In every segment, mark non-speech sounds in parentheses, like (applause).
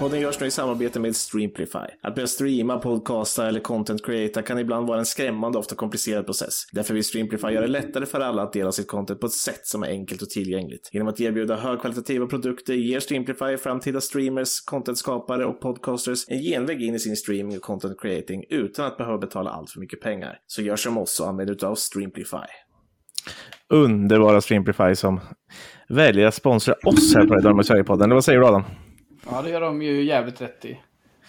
Podden görs nu i samarbete med Streamplify. Att börja streama, podcasta eller content creata kan ibland vara en skrämmande och ofta komplicerad process. Därför vill Streamplify göra det lättare för alla att dela sitt content på ett sätt som är enkelt och tillgängligt. Genom att erbjuda högkvalitativa produkter ger Streamplify framtida streamers, contentskapare och podcasters en genväg in i sin streaming och content creating utan att behöva betala allt för mycket pengar. Så gör som oss och använd utav Streamplify. Underbara Streamplify som väljer att sponsra oss här på Redorm Sverige-podden. Vad säger du Adam? Ja, det gör de ju jävligt rätt i.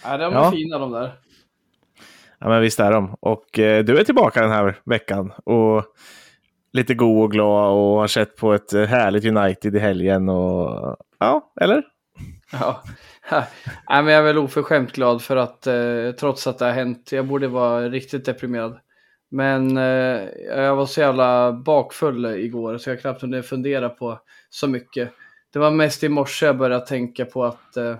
Ja, de är Ja. fina de där. Ja, men visst är de. Och eh, du är tillbaka den här veckan. Och lite god och glad och har sett på ett eh, härligt United i helgen. Och, ja, eller? Ja. Nej, men jag är väl oförskämt glad för att eh, trots att det har hänt, jag borde vara riktigt deprimerad. Men eh, jag var så jävla bakfull igår så jag knappt kunde fundera på så mycket. Det var mest i morse jag började tänka på att eh,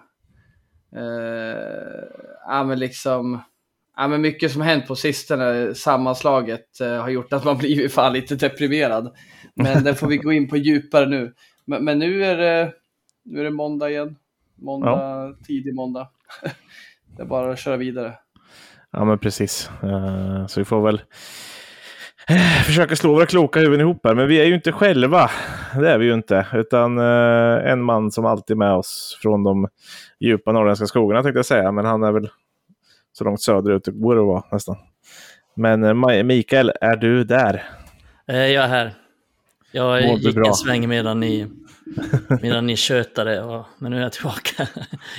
eh, ja, men liksom, ja, men mycket som hänt på sistone, sammanslaget, eh, har gjort att man (laughs) blivit fan lite deprimerad. Men det får vi gå in på djupare nu. Men, men nu, är det, nu är det måndag igen. Måndag, tidig måndag. (laughs) det är bara att köra vidare. Ja, men precis. Eh, så vi får väl (sighs) försöka slå våra kloka huvuden ihop här. Men vi är ju inte själva. Det är vi ju inte. Utan eh, en man som alltid är med oss från de djupa norrländska skogarna tänkte jag säga. Men han är väl så långt söderut det går att vara nästan. Men eh, Mikael, är du där? Eh, Jag är här. Jag Mår du gick bra? en sväng medan ni, medan ni tjötade, och, men nu är jag tillbaka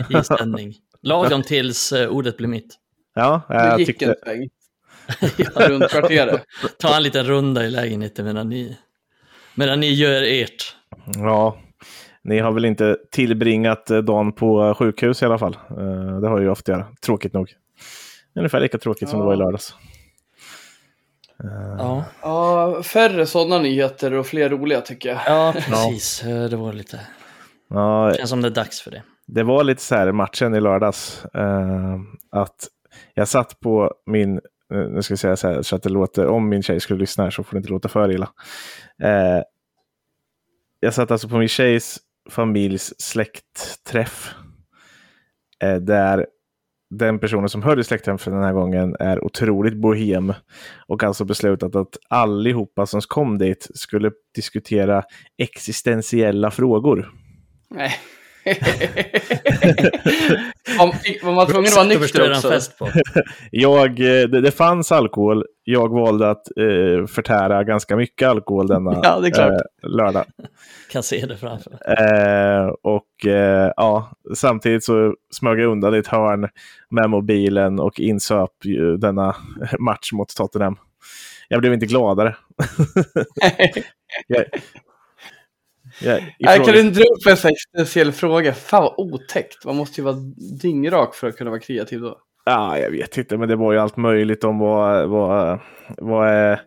(laughs) i sändning. Lagom tills eh, ordet blir mitt. Ja, Du jag gick tyckte... en sväng. Runt kvarteret. Ta en liten runda i lägenheten medan ni, medan ni gör ert. Ja, ni har väl inte tillbringat eh, dagen på sjukhus i alla fall. Eh, Det har jag ju ofta göra. Tråkigt nog. Ungefär lika tråkigt som det var i Ja. lördags. Ja, Ja, färre sådana nyheter och fler roliga tycker jag. ja (laughs) precis. Eh, Det var lite... Ja, känns som det är dags för det. det var lite så här matchen i lördags. eh, att jag satt på min, eh, Eh, nu ska jag säga så här så att det låter, om min tjej skulle lyssna här så får det inte låta för illa. Eh, jag satt alltså på min tjejs familjs släktträff. Eh, där den personen som höll i släktträffen den här gången är otroligt bohem. Och alltså beslutat att allihopa som kom dit skulle diskutera existentiella frågor. Nej. (laughs) Om, var man tvungen att vara nykter också? fest på. (laughs) Jag, eh, det, det fanns alkohol. Jag valde att eh, förtära ganska mycket alkohol denna (laughs) Ja, det är klart. eh, lördag. Kan se det framför. Eh, och eh, ja, samtidigt så smög jag undan i ett hörn med mobilen och insöp denna match mot Tottenham. Jag blev inte gladare. jag, jag, Nej, kan du dra upp en speciell fråga? Fan vad otäckt. Man måste ju vara dyngrak för att kunna vara kreativ då. Ja, jag vet inte, men det var ju allt möjligt om vad, vad, vad, är,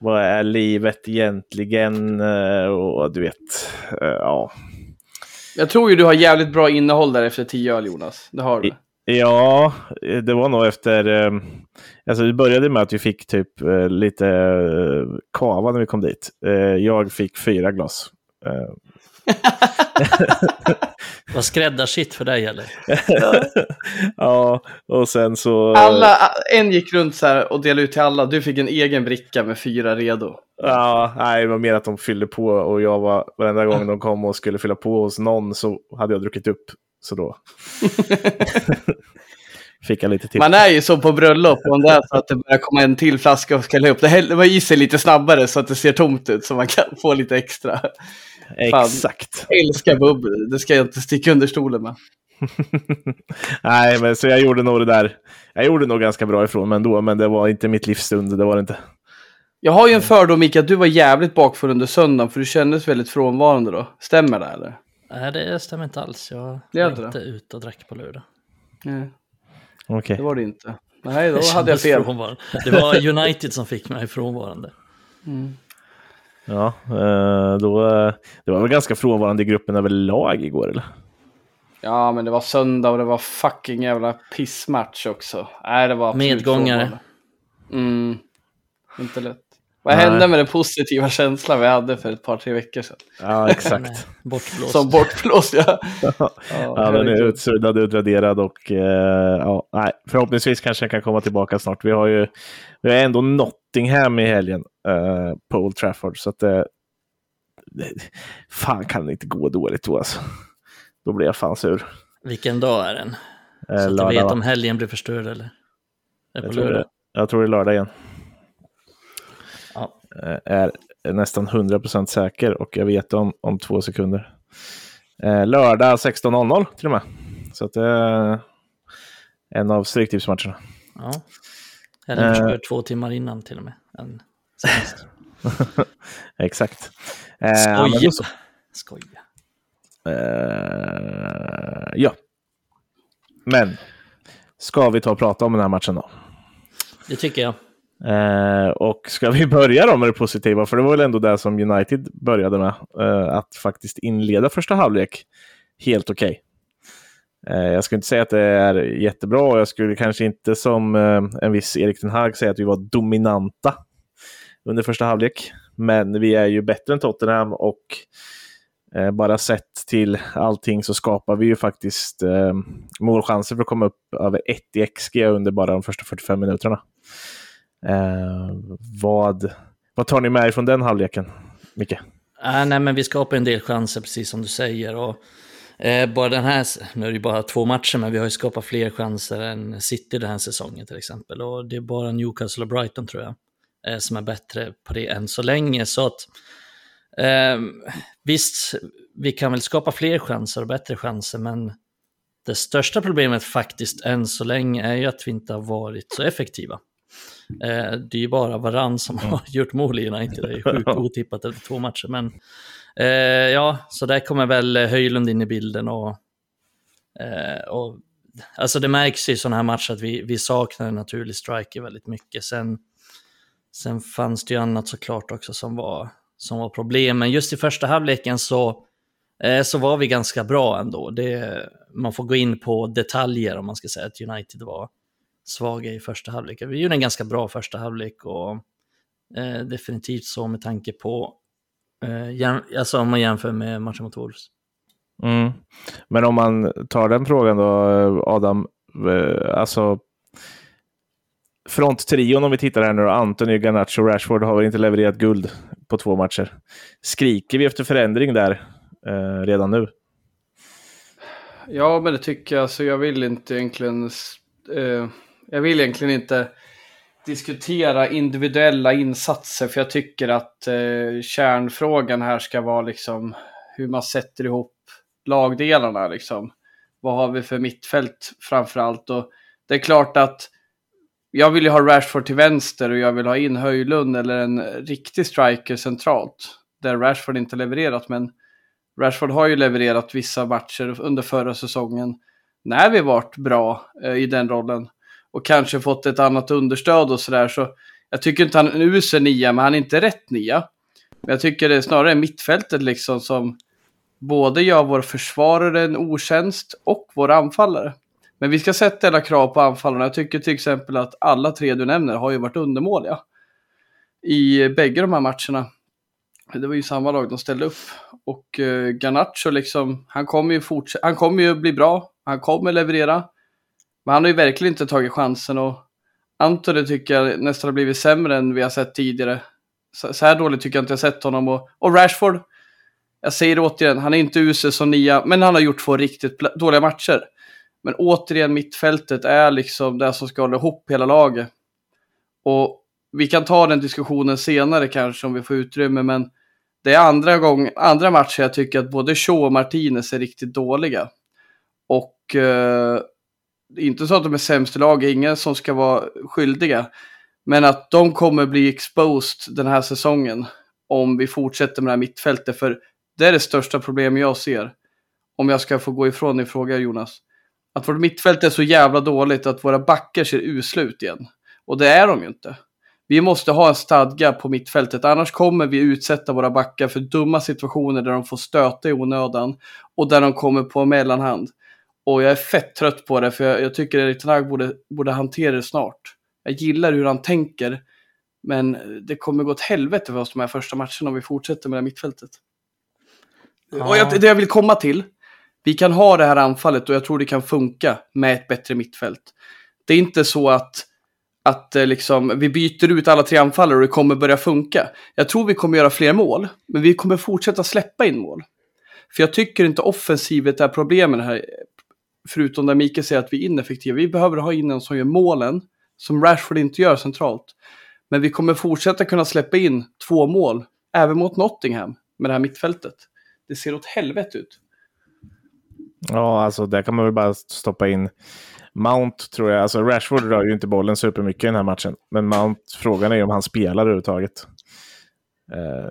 vad är livet egentligen eh, och du vet, eh, ja. Jag tror ju du har jävligt bra innehåll där efter tio öl Jonas. Det har du. Ja, det var nog efter, eh, alltså det började med att vi fick typ eh, lite kava när vi kom dit. Jag fick fyra glas. Eh, (laughs) Vad skräddarsytt för dig eller? (laughs) Ja, och sen så... Alla, en gick runt så här och delade ut till alla. Du fick en egen bricka med fyra redo. Ja, nej, det var mer att de fyllde på och jag var, varenda gång de kom och skulle fylla på hos någon så hade jag druckit upp. Så då (laughs) fick jag lite tips. Man är ju så på bröllop om det är så att det börjar komma en till flaska och ska hälla upp. Det häller i sig lite snabbare så att det ser tomt ut så man kan få lite extra. Fan. Exakt. Jag älskar bubbel. Det ska jag inte sticka under stolen med. (laughs) nej, men så jag gjorde nog det där. Jag gjorde nog ganska bra ifrån mig ändå, men det var inte mitt livsstund. Det var det inte. Jag har ju en fördom Mika att du var jävligt bakfull under söndagen för du kändes väldigt frånvarande då. Stämmer det eller? Nej, det stämmer inte alls. Jag Det var inte ute och drack på lördag. Nej, Okej. det var det inte. Nej, då (laughs) hade jag fel. frånvarande. Det var United som fick mig frånvarande. Ja, eh, då, eh, det var väl ganska frånvarande i gruppen överlag igår, eller? Ja, men det var söndag och det var fucking jävla pissmatch också. Nej, det var Medgångare. Mm. Inte lätt. Vad Nej. hände med den positiva känslan vi hade för ett par, tre veckor sedan? Ja, exakt. (laughs) Bortblåst. Som bortblåst, ja. (laughs) ja, den är utsuddad, utraderad och eh, ja, nej, förhoppningsvis kanske den kan komma tillbaka snart. Vi har ju vi har ändå Nottingham i helgen eh, på Old Trafford, så att eh, det, (laughs) fan kan det inte gå dåligt då alltså. Då blir jag fan sur. Vilken dag är den? Eh, Så att du vet om helgen blir förstörd eller? Är det jag, på tror det, jag tror det är lördag igen. Eh, är nästan 100% säker och jag vet om, om två sekunder. Eh, lördag 16.00 till och med. Så att det är en av Stryktipsmatcherna. ja. Eh. förstörd två timmar innan till och med. Senast. (laughs) Exakt. Eh, Skoja. så. Skoja. Eh, ja. Men, ska vi ta och prata om den här matchen då? Det tycker jag. Eh, och ska vi (laughs) börja då med det positiva? För det var väl ändå det som United började med. Eh, att faktiskt inleda första halvlek helt okej. Eh, jag skulle inte säga att det är jättebra och jag skulle kanske inte som eh, en viss Erik Ten Hag säga att vi var dominanta under första halvlek. Men vi är ju bättre än Tottenham och eh, bara sett till allting så skapar vi ju faktiskt eh, målchanser för att komma upp över 1 i XG under bara de första 45 minuterna. Eh, vad, vad tar ni med er från den halvleken, Micke? Äh, nej, men vi skapar en del chanser, precis som du säger. Och, eh, bara den här, nu är det ju bara två matcher, men vi har ju skapat fler chanser än City den här säsongen till exempel. Och det är bara Newcastle och Brighton tror jag, eh, som är bättre på det än så länge. Så att, eh, visst, vi kan väl skapa fler chanser och bättre chanser, men det största problemet faktiskt än så länge är ju att vi inte har varit så effektiva. Eh, det är ju bara Varann som har gjort mål i United. Det är ju sjukt otippat efter två matcher. Men eh, ja, så där kommer väl Höjlund in i bilden. Och, eh, och, alltså det märks i sådana här matcher att vi, vi saknar en naturlig striker väldigt mycket. Sen, sen fanns det ju annat såklart också som var, som var problem. Men just i första halvleken så, eh, så var vi ganska bra ändå. Det, man får gå in på detaljer om man ska säga att United var svaga i första halvlek. Vi gjorde en ganska bra första halvlek och eh, definitivt så med tanke på, eh, jäm, alltså om man jämför med matchen mot Wolves. Mm. Men om man tar den frågan då, Adam, eh, alltså fronttrion om vi tittar här nu då, Anthony, Garnacho och Rashford har väl inte levererat guld på två matcher. Skriker vi efter förändring där eh, redan nu? Ja, men det tycker jag. Så jag vill inte egentligen... Eh, jag vill egentligen inte diskutera individuella insatser. För jag tycker att eh, kärnfrågan här ska vara liksom hur man sätter ihop lagdelarna. Liksom. Vad har vi för mittfält framför allt? Och det är klart att jag vill ju ha Rashford till vänster och jag vill ha in Höjlund eller en riktig striker centralt. Där Rashford inte levererat, men Rashford har ju levererat vissa matcher under förra säsongen när vi varit bra eh, i den rollen och kanske fått ett annat understöd och sådär. Så jag tycker inte han är en usel nia, men han är inte rätt nia. Men jag tycker det är snarare mittfältet liksom som både gör vår försvarare en otjänst och vår anfallare. Men vi ska sätta alla krav på anfallarna. Jag tycker till exempel att alla tre du nämner har ju varit undermåliga i bägge de här matcherna. Det var ju samma lag de ställde upp. Och eh, Garnacho liksom, han kommer ju fortsätta, han kommer ju bli bra. Han kommer leverera. Men han har ju verkligen inte tagit chansen och Antoni tycker jag nästan har blivit sämre än vi har sett tidigare. Så, så här dåligt tycker jag inte jag sett honom. Och, och Rashford, jag säger det återigen, han är inte usel som nia, men han har gjort två riktigt dåliga matcher. Men återigen, mittfältet är liksom det som ska hålla ihop hela laget. Och vi kan ta den diskussionen senare kanske om vi får utrymme, men det är andra, gång, andra matcher jag tycker att både Shaw och Martinez är riktigt dåliga. Och eh, det är inte så att de är sämst i lag, ingen som ska vara skyldiga. Men att de kommer bli exposed den här säsongen om vi fortsätter med det här mittfältet. För det är det största problemet jag ser. Om jag ska få gå ifrån din fråga Jonas. Att vårt mittfält är så jävla dåligt att våra backar ser usla ut igen. Och det är de ju inte. Vi måste ha en stadga på mittfältet, annars kommer vi utsätta våra backar för dumma situationer där de får stöta i onödan och där de kommer på mellanhand. Och jag är fett trött på det, för jag, jag tycker Erik Ten Hag borde, borde hantera det snart. Jag gillar hur han tänker, Men det kommer gå åt helvete för oss de här första matcherna om vi fortsätter med det här mittfältet. Ja. Och jag, det jag vill komma till, vi kan ha det här anfallet och jag tror det kan funka med ett bättre mittfält. Det är inte så att, att eh, liksom, vi byter ut alla tre anfallare och det kommer börja funka. Jag tror vi kommer göra fler mål, men vi kommer fortsätta släppa in mål. För jag tycker inte offensivet är problemen här, förutom där Mikael säger att vi är ineffektiva. Vi behöver ha in en som gör målen, som Rashford inte gör centralt. Men vi kommer fortsätta kunna släppa in två mål, även mot Nottingham, med det här mittfältet. Det ser åt helvete ut. Ja, alltså där kan man väl bara stoppa in Mount tror jag. Alltså Rashford rör ju inte bollen supermycket i den här matchen. Men Mount, frågan är om han spelar överhuvudtaget. Uh,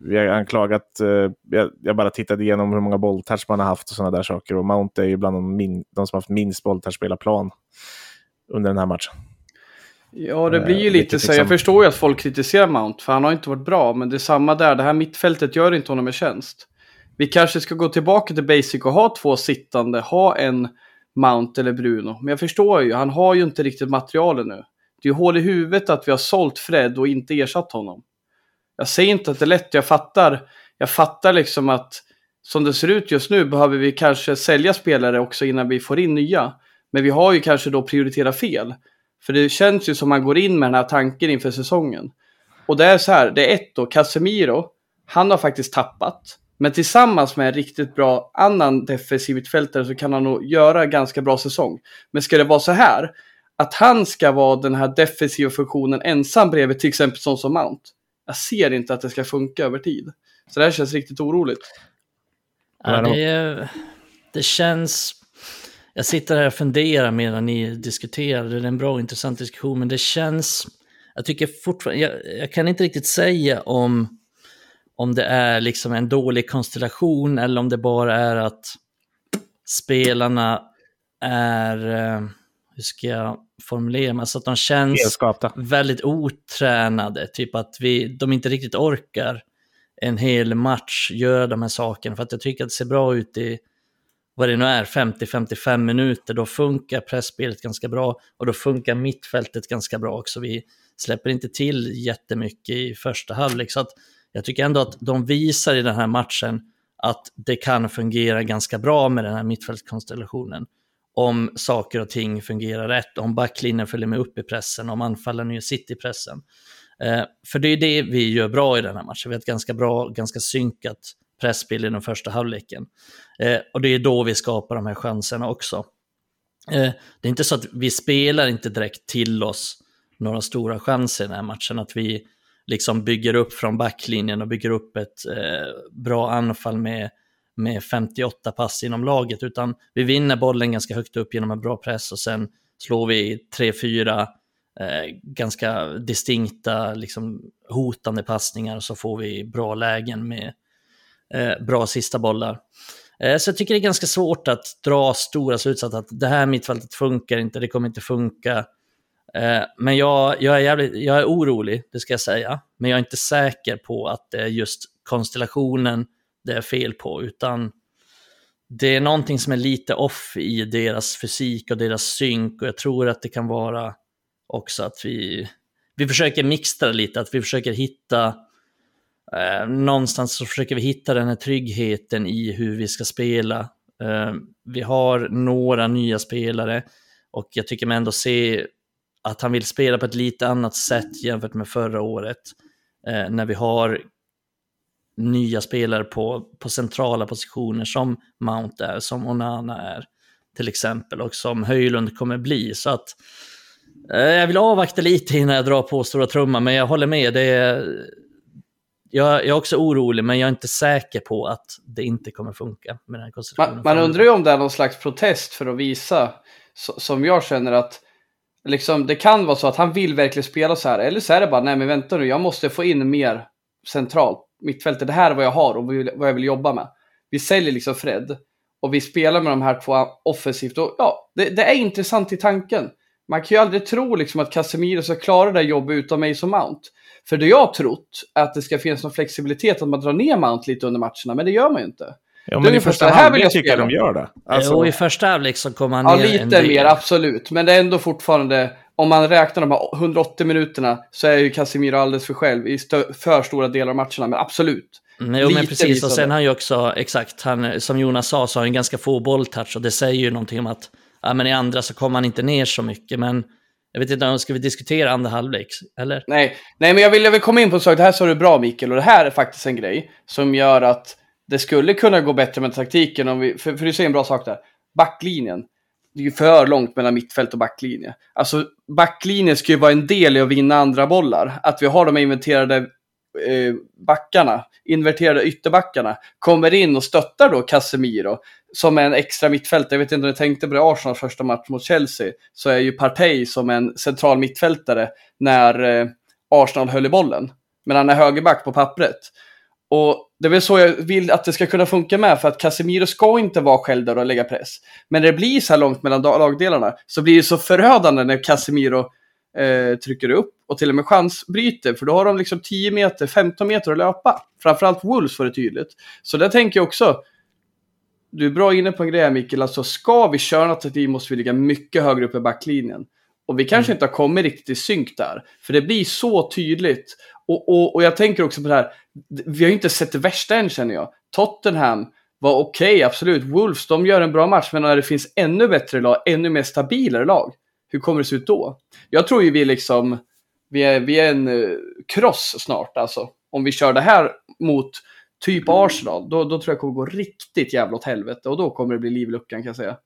vi har anklagat, uh, jag, jag, bara tittade igenom hur många bolltouch man har haft och sådana där saker. Och Mount är ju bland de, min, de som har haft minst bolltouch spela plan under den här matchen. Ja, det blir ju Uh, lite vilket så. Jag liksom- förstår ju att folk kritiserar Mount, för han har inte varit bra. Men det är samma där, det här mittfältet gör inte honom en tjänst. Vi kanske ska gå tillbaka till basic och ha två sittande, ha en Mount eller Bruno. Men jag förstår ju, han har ju inte riktigt materialet nu. Det är ju hål i huvudet att vi har sålt Fred och inte ersatt honom. Jag säger inte att det är lätt, jag fattar. Jag fattar liksom att som det ser ut just nu behöver vi kanske sälja spelare också innan vi får in nya. Men vi har ju kanske då prioriterat fel. För det känns ju som man går in med den här tanken inför säsongen. Och det är så här, det är ett då, Casemiro, han har faktiskt tappat. Men tillsammans med en riktigt bra annan defensiv mittfältare så kan han nog göra en ganska bra säsong. Men ska det vara så här, att han ska vara den här defensiva funktionen ensam bredvid till exempel sån som Mount. Jag ser inte att det ska funka över tid. Så det här känns riktigt oroligt. Ja, det, är- det känns... Jag sitter här och funderar medan ni diskuterar. Det är en bra och intressant diskussion, men det känns... Jag tycker fortfarande... Jag, jag kan inte riktigt säga om, om det är liksom en dålig konstellation eller om det bara är att spelarna är... Hur ska jag formulera mig? Alltså att de känns Felskapta. väldigt otränade. Typ att vi, de inte riktigt orkar en hel match göra de här sakerna. För att jag tycker att det ser bra ut i vad det nu är, 50-55 minuter. Då funkar pressspelet ganska bra och då funkar mittfältet ganska bra också. Vi släpper inte till jättemycket i första halvlek. Så att jag tycker ändå att de visar i den här matchen att det kan fungera ganska bra med den här mittfältskonstellationen. Om saker och ting fungerar rätt, om backlinjen följer med upp i pressen, om anfallen gör sitt i pressen. Eh, för det är det vi gör bra i den här matchen. Vi har ett ganska bra, ganska synkat pressspel i den första halvleken. Eh, och det är då vi skapar de här chanserna också. Eh, det är inte så att vi spelar inte direkt till oss några stora chanser i den här matchen. Att vi liksom bygger upp från backlinjen och bygger upp ett eh, bra anfall med, med 58 pass inom laget. Utan vi vinner bollen ganska högt upp genom en bra press och sen slår vi 3-4 eh, ganska distinkta, liksom, hotande passningar och så får vi bra lägen med eh, bra sista bollar. Eh, så jag tycker det är ganska svårt att dra stora slutsatser att det här mittfältet funkar inte, det kommer inte funka. Eh, men jag, jag, är jävligt, jag är orolig, det ska jag säga. Men jag är inte säker på att det är just konstellationen det är fel på, utan det är någonting som är lite off i deras fysik och deras synk och jag tror att det kan vara också att vi, vi försöker mixtra lite, att vi försöker hitta Eh, någonstans så försöker vi hitta den här tryggheten i hur vi ska spela. Eh, vi har några nya spelare och jag tycker mig ändå se att han vill spela på ett lite annat sätt jämfört med förra året. Eh, när vi har nya spelare på, på centrala positioner som Mount är, som Onana är till exempel och som Höjlund kommer bli. Så att eh, jag vill avvakta lite innan jag drar på stora trumman, men jag håller med. Det är, jag, jag är också orolig, men jag är inte säker på att det inte kommer funka med den här konstellationen. Man, man undrar ju om det är någon slags protest för att visa, så, som jag känner att liksom, det kan vara så att han vill verkligen spela så här. Eller så är det bara, nej men vänta nu, jag måste få in mer centralt mittfältet. Det här är vad jag har och vad jag vill jobba med. Vi säljer liksom Fred och vi spelar med de här två offensivt. Och, ja, det, det är intressant i tanken. Man kan ju aldrig tro liksom att Casemiro ska klara det jobbet utan mig som Mount. För det jag har trott är att det ska finnas någon flexibilitet att man drar ner Mount lite under matcherna, men det gör man ju inte. Ja, Det men är i första så här vill halvlek jag tycker jag de gör det. Alltså, och i första halvlek så kom han Ja, ner en lite del. mer, absolut. Men det är ändå fortfarande om man räknar de här 180 minuterna så är ju Casemiro alldeles för själv i för stora delar av matcherna, men absolut. Mm, Jo, men precis. Och sen har ju också, exakt, han, som Jonas sa, så har han ganska få bolltouch och det säger ju någonting om att ja, men i andra så kommer han inte ner så mycket. Men jag vet inte, ska vi diskutera andra halvlek? Eller? Nej, nej men jag vill, jag vill komma in på en sak. Det här sa du bra Mikael och det här är faktiskt en grej som gör att det skulle kunna gå bättre med taktiken om vi, för, för du säger en bra sak där. Backlinjen. Det är ju för långt mellan mittfält och backlinje. Alltså backlinje ska ju vara en del i att vinna andra bollar. Att vi har de inventerade eh, backarna, inverterade ytterbackarna, kommer in och stöttar då Casemiro som en extra mittfältare. Jag vet inte om ni tänkte på det, Arsenals första match mot Chelsea, så är ju Partey som en central mittfältare när eh, Arsenal höll i bollen. Men han är högerback på pappret. Och det är väl så jag vill att det ska kunna funka med, för att Casemiro ska inte vara själv där och lägga press. Men när det blir så här långt mellan lagdelarna så blir det så förödande när Casemiro eh, trycker upp och till och med chansbryter, för då har de liksom 10 meter, 15 meter att löpa. Framförallt Wolves var det tydligt. Så där tänker jag också, du är bra inne på en grej här, Mikael, alltså ska vi köra något taktik måste vi ligga mycket högre upp i backlinjen. Och vi kanske inte har kommit riktigt i synk där, för det blir så tydligt. Och, och, och jag tänker också på det här, vi har ju inte sett det värsta än känner jag. Tottenham var okej, absolut. Wolves, de gör en bra match, men när det finns ännu bättre lag, ännu mer stabilare lag, hur kommer det se ut då? Jag tror ju vi liksom, vi är, vi är en uh, kross snart alltså. Om vi kör det här mot typ Arsenal, då, då tror jag kommer gå riktigt jävla åt helvete och då kommer det bli liv i luckan kan jag säga.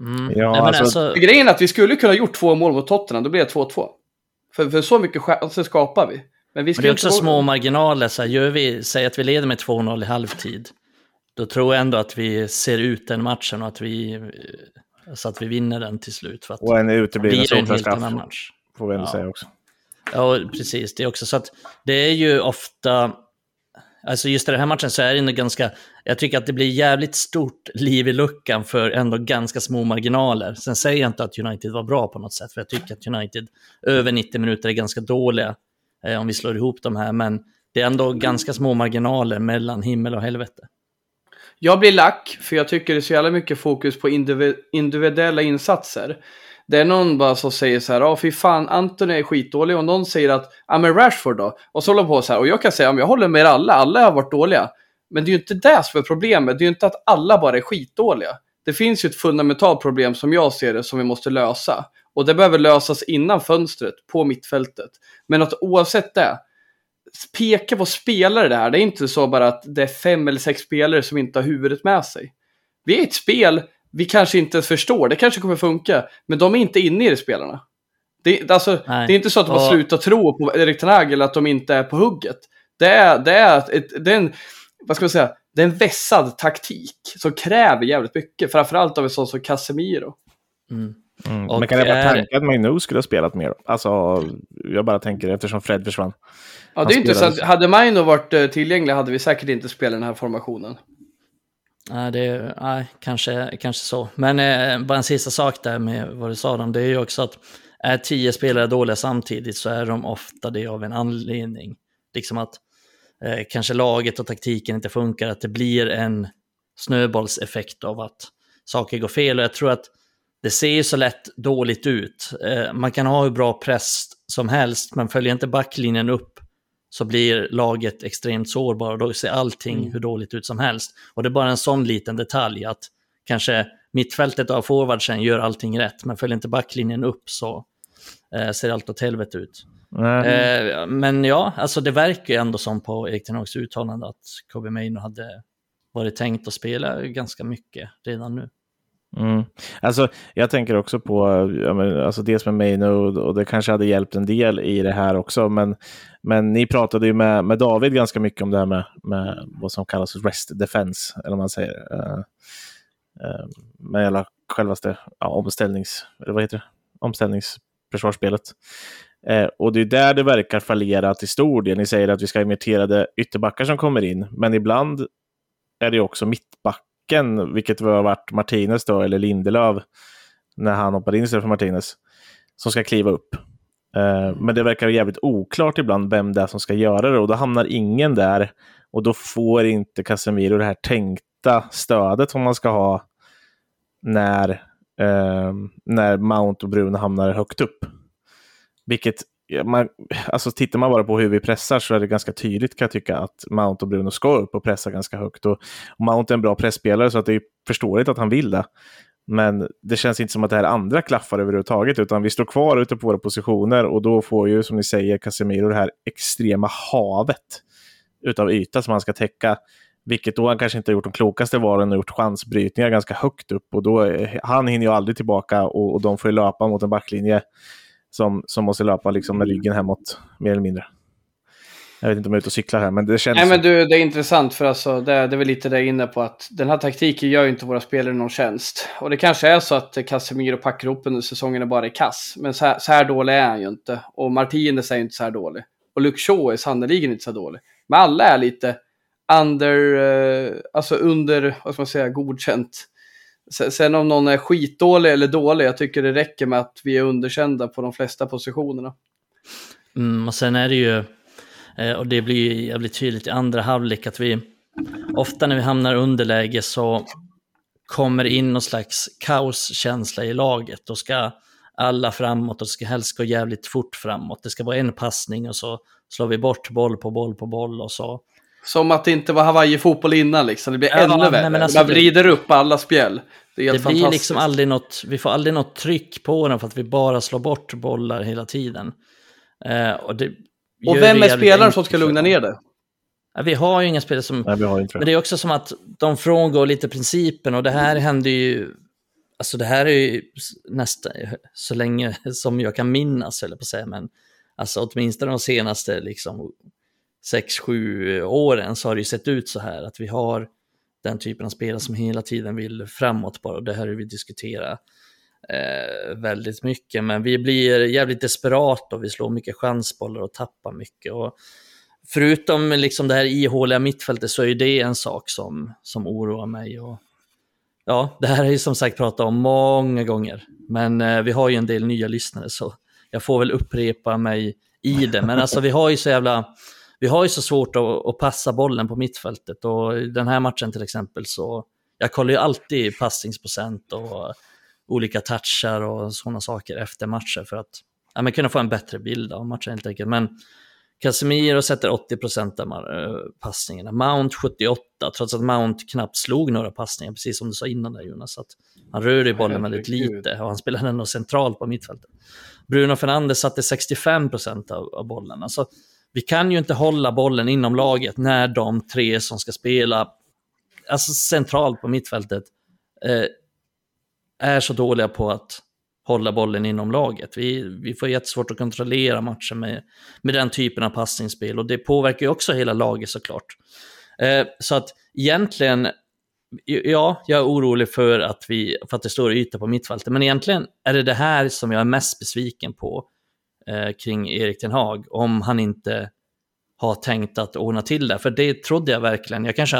Mm. Ja, Nej, men alltså- alltså, grejen är att vi skulle kunna gjort två mål mot Tottenham, då blir det 2-2. För, för så mycket chanser skapar vi. Men vi Men det är inte också gå- små marginaler. Så här, gör vi, säg att vi leder med 2-0 i halvtid. Då tror jag ändå att vi ser ut den matchen och att vi, eh, så att vi vinner den till slut. För att Och en utebliven blir en solklar helt annan straff, match. får vi ändå Ja. säga också. Ja, precis. Det är också så att det är ju ofta, alltså just i den här matchen så är det ändå ganska, jag tycker att det blir jävligt stort liv i luckan för ändå ganska små marginaler. Sen säger jag inte att United var bra på något sätt, för jag tycker att United över 90 minuter är ganska dåliga om vi slår ihop de här, men det är ändå ganska små marginaler mellan himmel och helvete. Jag blir lack, för jag tycker det är så jävla mycket fokus på indivi- individuella insatser. Det är någon bara som säger så här, ja fy fan, Anthony är skitdålig och någon säger att, ja men Rashford då? Och så håller de på så här, och jag kan säga, ja, jag håller med alla, alla har varit dåliga. Men det är ju inte det som är problemet, det är ju inte att alla bara är skitdåliga. Det finns ju ett fundamentalt problem som jag ser det som vi måste lösa. Och det behöver lösas innan fönstret, på mittfältet. Men att oavsett det, peka på spelare det här. Det är inte så bara att det är fem eller sex spelare som inte har huvudet med sig. Vi är ett spel vi kanske inte ens förstår. Det kanske kommer funka, men de är inte inne i det spelarna. Det, alltså, det är inte så att de har Och- slutat tro på Erik Ten Hag eller att de inte är på hugget. Det är, det är, ett, det är en, vad ska man säga, det är en vässad taktik som kräver jävligt mycket. Framförallt av en sån som Casemiro. Mm. Mm. Och Men kan det vara är- tanken att Mainu skulle ha spelat mer? Alltså, jag bara tänker eftersom Fred försvann. Ja, det är inte så spelade- att hade Maino varit eh, tillgänglig hade vi säkert inte spelat den här formationen. Nej, det är, nej kanske, kanske så. Men eh, bara en sista sak där med vad du sa om, det är ju också att är tio spelare dåliga samtidigt så är de ofta det av en anledning. Liksom att eh, kanske laget och taktiken inte funkar, att det blir en snöbollseffekt av att saker går fel. Och jag tror att det ser ju så lätt dåligt ut. Eh, man kan ha hur bra press som helst, men följer inte backlinjen upp så blir laget extremt sårbara och då ser allting Mm. hur dåligt ut som helst. Och det är bara en sån liten detalj att kanske mittfältet av forwardsen gör allting rätt, men följer inte backlinjen upp så eh, ser allt åt helvete ut. Eh, men ja, alltså det verkar ju ändå som på Erik Ten Hags uttalande att Kobe Maino hade varit tänkt att spela ganska mycket redan nu. Mm. Alltså, jag tänker också på, ja, men, alltså dels med Maynode och det kanske hade hjälpt en del i det här också, men, men ni pratade ju med, med David ganska mycket om det här med, med vad som kallas rest defense, eller vad man säger. Uh, uh, med hela självaste ja, omställnings, eller vad heter det? omställningsförsvarsspelet. Eh, och det är där det verkar fallera till stor del. Ni säger att vi ska ha imiterade ytterbackar som kommer in, men ibland är det också backen, vilket var varit Martinez då, eller Lindelöf, när han hoppar in istället för Martinez, som ska kliva upp. Eh, men det verkar jävligt oklart ibland vem det är som ska göra det och då hamnar ingen där och då får inte Casemiro det här tänkta stödet som man ska ha när eh, när Mount och Bruno hamnar högt upp. Vilket, man, alltså tittar man bara på hur vi pressar så är det ganska tydligt kan jag tycka att Mount och Bruno ska upp och pressa ganska högt. Och, och Mount är en bra pressspelare så att det är förståeligt att han vill det. Men det känns inte som att det här andra klaffar överhuvudtaget, utan vi står kvar ute på våra positioner och då får ju, som ni säger, Casemiro det här extrema havet utav yta som han ska täcka. Vilket då han kanske inte har gjort de klokaste valen och gjort chansbrytningar ganska högt upp. Och då, eh, han hinner ju aldrig tillbaka och, och de får ju löpa mot en backlinje som, som måste löpa liksom med ryggen hemåt, mer eller mindre. Jag vet inte om jag är ute och cyklar här, men det känns... Nej, men du, det är intressant för alltså, det, det är väl lite det jag är inne på att den här taktiken gör ju inte våra spelare någon tjänst. Och det kanske är så att Casemiro packar upp under säsongen är bara i kass. Men så här, så här dålig är han ju inte. Och Martinez är ju inte så här dålig. Och Luke Shaw är sannerligen inte så dålig. Men alla är lite under, eh, alltså under, vad ska man säga, godkänt. Sen om någon är skitdålig eller dålig, jag tycker det räcker med att vi är underkända på de flesta positionerna. Mm, och sen är det ju, eh, och det blir jävligt tydligt i andra halvlek, att vi ofta när vi hamnar underläge så kommer in någon slags kaoskänsla i laget. Då ska alla framåt och det ska helst gå jävligt fort framåt. Det ska vara en passning och så slår vi bort boll på boll på boll och så. Som att det inte var Hawaii-fotboll innan liksom. Det blir ja, ännu värre. Nej, alltså, Man vrider det, upp alla spjäll. Det, det blir liksom aldrig något, vi får aldrig något tryck på den för att vi bara slår bort bollar hela tiden. Eh, och, det och vem är spelaren som ska lugna ner det? Ja, vi har ju inga spelare som... Nej, vi har inte men det är också som att de frångår lite principen och det här händer ju... Alltså det här är ju nästan så länge som jag kan minnas, eller på att säga, men alltså åtminstone de senaste liksom sex, sju åren så har det ju sett ut så här att vi har den typen av spelare som hela tiden vill framåt bara. Och det här har vi diskuterat eh, väldigt mycket. Men vi blir jävligt desperata och vi slår mycket chansbollar och tappar mycket. Och förutom liksom det här ihåliga mittfältet så är det en sak som, som oroar mig. Och, ja, det här har jag som sagt pratat om många gånger. Men eh, vi har ju en del nya lyssnare så jag får väl upprepa mig i det. Men alltså vi har ju så jävla vi har ju så svårt att, att, passa bollen på mittfältet och i den här matchen till exempel så, jag kollar ju alltid passningsprocent och olika touchar och sådana saker efter matcher för att ja, men kunna få en bättre bild av matchen helt enkelt. Men Casemiro sätter 80% av eh, passningarna, Mount 78, trots att Mount knappt slog några passningar, precis som du sa innan där Jonas. Att han rör i bollen väldigt lite och han spelar ändå centralt på mittfältet. Bruno Fernandes satte 65% av, av bollen. Alltså, vi kan ju inte hålla bollen inom laget när de tre som ska spela, alltså centralt på mittfältet, eh, är så dåliga på att hålla bollen inom laget. Vi, vi får jättesvårt att kontrollera matchen med, med den typen av passningsspel och det påverkar ju också hela laget såklart. Eh, så att egentligen, ja, jag är orolig för att, vi, för att det står yta på mittfältet, men egentligen är det det här som jag är mest besviken på eh, kring Erik Ten Hag om han inte har tänkt att ordna till det. För det trodde jag verkligen. Jag kanske,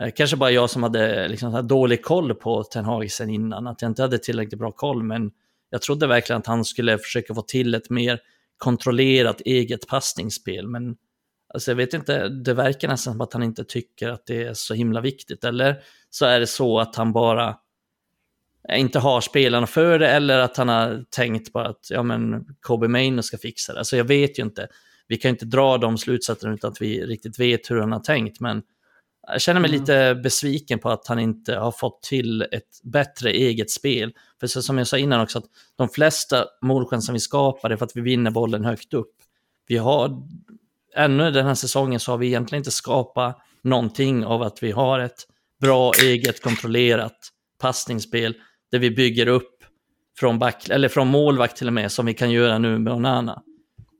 eh, kanske bara jag som hade liksom dålig koll på Ten Hag sen innan, att jag inte hade tillräckligt bra koll, men jag trodde verkligen att han skulle försöka få till ett mer kontrollerat eget passningsspel, men alltså jag vet inte, det verkar nästan som att han inte tycker att det är så himla viktigt, eller så är det så att han bara inte har spelarna för det eller att han har tänkt bara att ja, men Kobe Maino ska fixa det. Alltså jag vet ju inte. Vi kan inte dra de slutsatserna utan att vi riktigt vet hur han har tänkt. Men jag känner mig mm. lite besviken på att han inte har fått till ett bättre eget spel. För så som jag sa innan också, att de flesta målchanser vi skapar är för att vi vinner bollen högt upp. Vi har, ännu den här säsongen så har vi egentligen inte skapat någonting av att vi har ett bra eget kontrollerat passningsspel där vi bygger upp från, back, eller från målvakt till och med, som vi kan göra nu med Onana.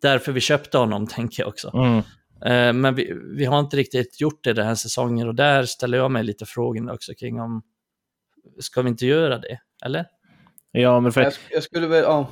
Därför vi köpte honom, (laughs) tänker jag också. Mm. Eh, men vi, vi, har inte riktigt gjort det den här säsongen och där ställer jag mig lite frågan också kring om, ska vi inte göra det, eller? Ja, men för... Jag, jag skulle väl, ja.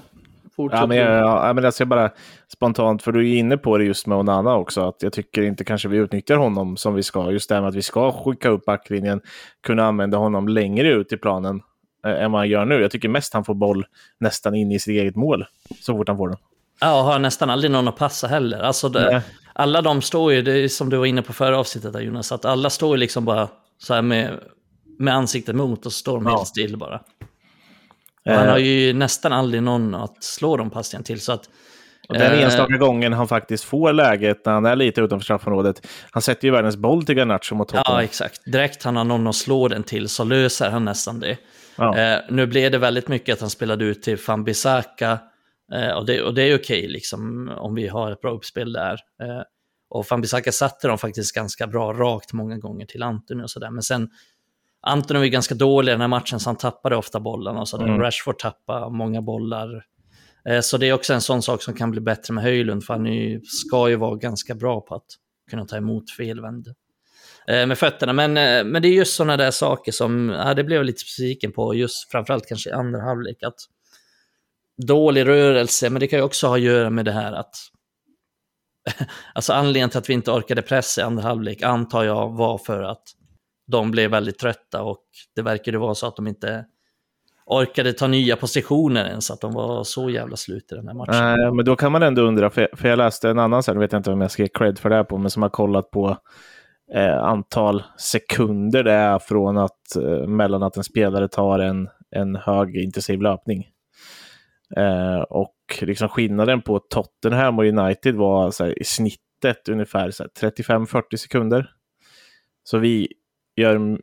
Ja, men, jag, ja, men alltså bara spontant, för du är inne på det just med Onana också, att jag tycker inte kanske vi utnyttjar honom som vi ska. Just det här med att vi ska skicka upp backlinjen, kunna använda honom längre ut i planen än vad han gör nu. Jag tycker mest han får boll nästan in i sitt eget mål så fort han får den. Ja, och har nästan aldrig någon att passa heller. Alltså det, alla de står ju, det är som du var inne på förra avsnittet där Jonas, att alla står ju liksom bara så här med, med ansiktet mot och så står de ja. helt still bara. Och han Eh, har ju nästan aldrig någon att slå de passningarna till. Så att, och den eh, enstaka gången han faktiskt får läget när han är lite utanför straffområdet. Han sätter ju världens boll till Garnacho mot Tottenham. Ja, exakt. Direkt han har någon att slå den till så löser han nästan det. Ja. Eh, nu blev det väldigt mycket att han spelade ut till Fambisaka. Eh, och, det, och det är okej liksom, om vi har ett bra uppspel där. Eh, och Fambisaka satte dem faktiskt ganska bra rakt många gånger till Antoni och sådär. Men sen, Antoni var ganska dålig i den här matchen så han tappade ofta bollarna och sådär. Mm. Rashford tappade många bollar. Eh, så det är också en sån sak som kan bli bättre med Höjlund, för han ska ju vara ganska bra på att kunna ta emot felvänd Eh, med fötterna. Men, eh, men det är just sådana där saker som, ja, det blev jag lite besviken på, just framförallt kanske i andra halvlek. Att dålig rörelse, men det kan ju också ha att göra med det här att (laughs) Alltså anledningen till att vi inte orkade pressa i andra halvlek antar jag var för att de blev väldigt trötta och det verkade vara så att de inte orkade ta nya positioner ens, att de var så jävla slut i den här matchen. Äh, men då kan man ändå undra, för, för jag läste en annan, sen vet jag inte om jag ska ge cred för det här på, men som har kollat på eh, antal sekunder det är från att, eh, mellan att en spelare tar en, en hög intensiv löpning. Eh, och liksom skillnaden på Tottenham och United var så här, i snittet ungefär 35-40 sekunder. Så vi gör,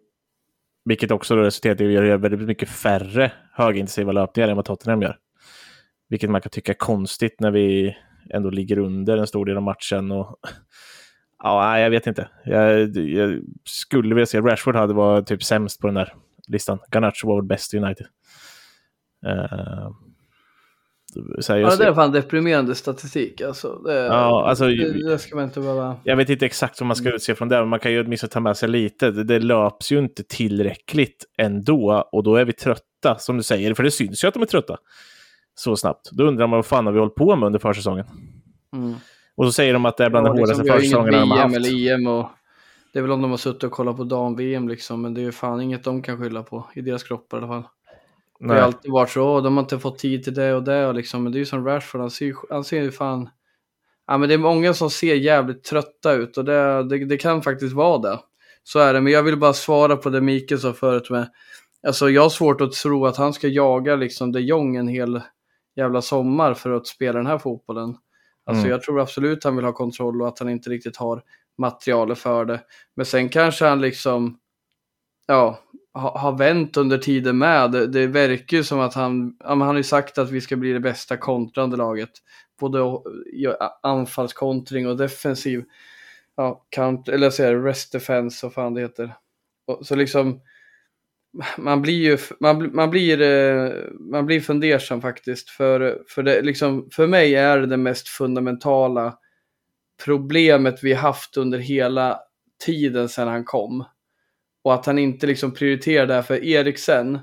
vilket också då resulterar i att vi gör väldigt mycket färre högintensiva löpningar än vad Tottenham gör. Vilket man kan tycka är konstigt när vi ändå ligger under en stor del av matchen. Och... Ja, jag vet inte. Jag, jag skulle vilja se Rashford hade varit typ sämst på den där listan. Garnacho var väl bäst i United. Uh, här, Ja, det är fan deprimerande statistik alltså. Det, Ja, alltså- det, det ska man inte behöva... Jag vet inte exakt vad man ska utse från det, men man kan ju åtminstone ta med sig lite. Det, det löps ju inte tillräckligt ändå, och då är vi trötta, som du säger. För det syns ju att de är trötta så snabbt. Då undrar man vad fan har vi hållit på med under försäsongen? Mm. Och så säger de att det är bland Ja, de hårdaste liksom, ju försäsongerna de har haft. eller EM och det är väl om de har suttit och kollat på dam-VM liksom, men det är ju fan inget de kan skylla på i deras kroppar i alla fall. Det har Nej. alltid varit så, "Åh, de har inte fått tid till det och det och liksom, men det är ju som Rashford, han ser ju, han ser ju fan... Ja men det är många som ser jävligt trötta ut och det, det, det kan faktiskt vara det. Så är det, men jag vill bara svara på det Mikael sa förut med, alltså jag har svårt att tro att han ska jaga liksom de Jong en hel jävla sommar för att spela den här fotbollen. Alltså Mm. jag tror absolut han vill ha kontroll och att han inte riktigt har materialet för det. Men sen kanske han liksom, ja, ha, har vänt under tiden med. Det, det verkar ju som att han, han har ju sagt att vi ska bli det bästa kontrande laget. Både anfallskontring och defensiv, ja, kant, eller jag säger rest defense, vad fan det heter. Och, så liksom, man blir ju, man, man blir, eh, man blir fundersam faktiskt. För, för, det, liksom, för mig är det det mest fundamentala problemet vi haft under hela tiden sedan han kom. Och att han inte liksom prioriterar det här för Eriksen,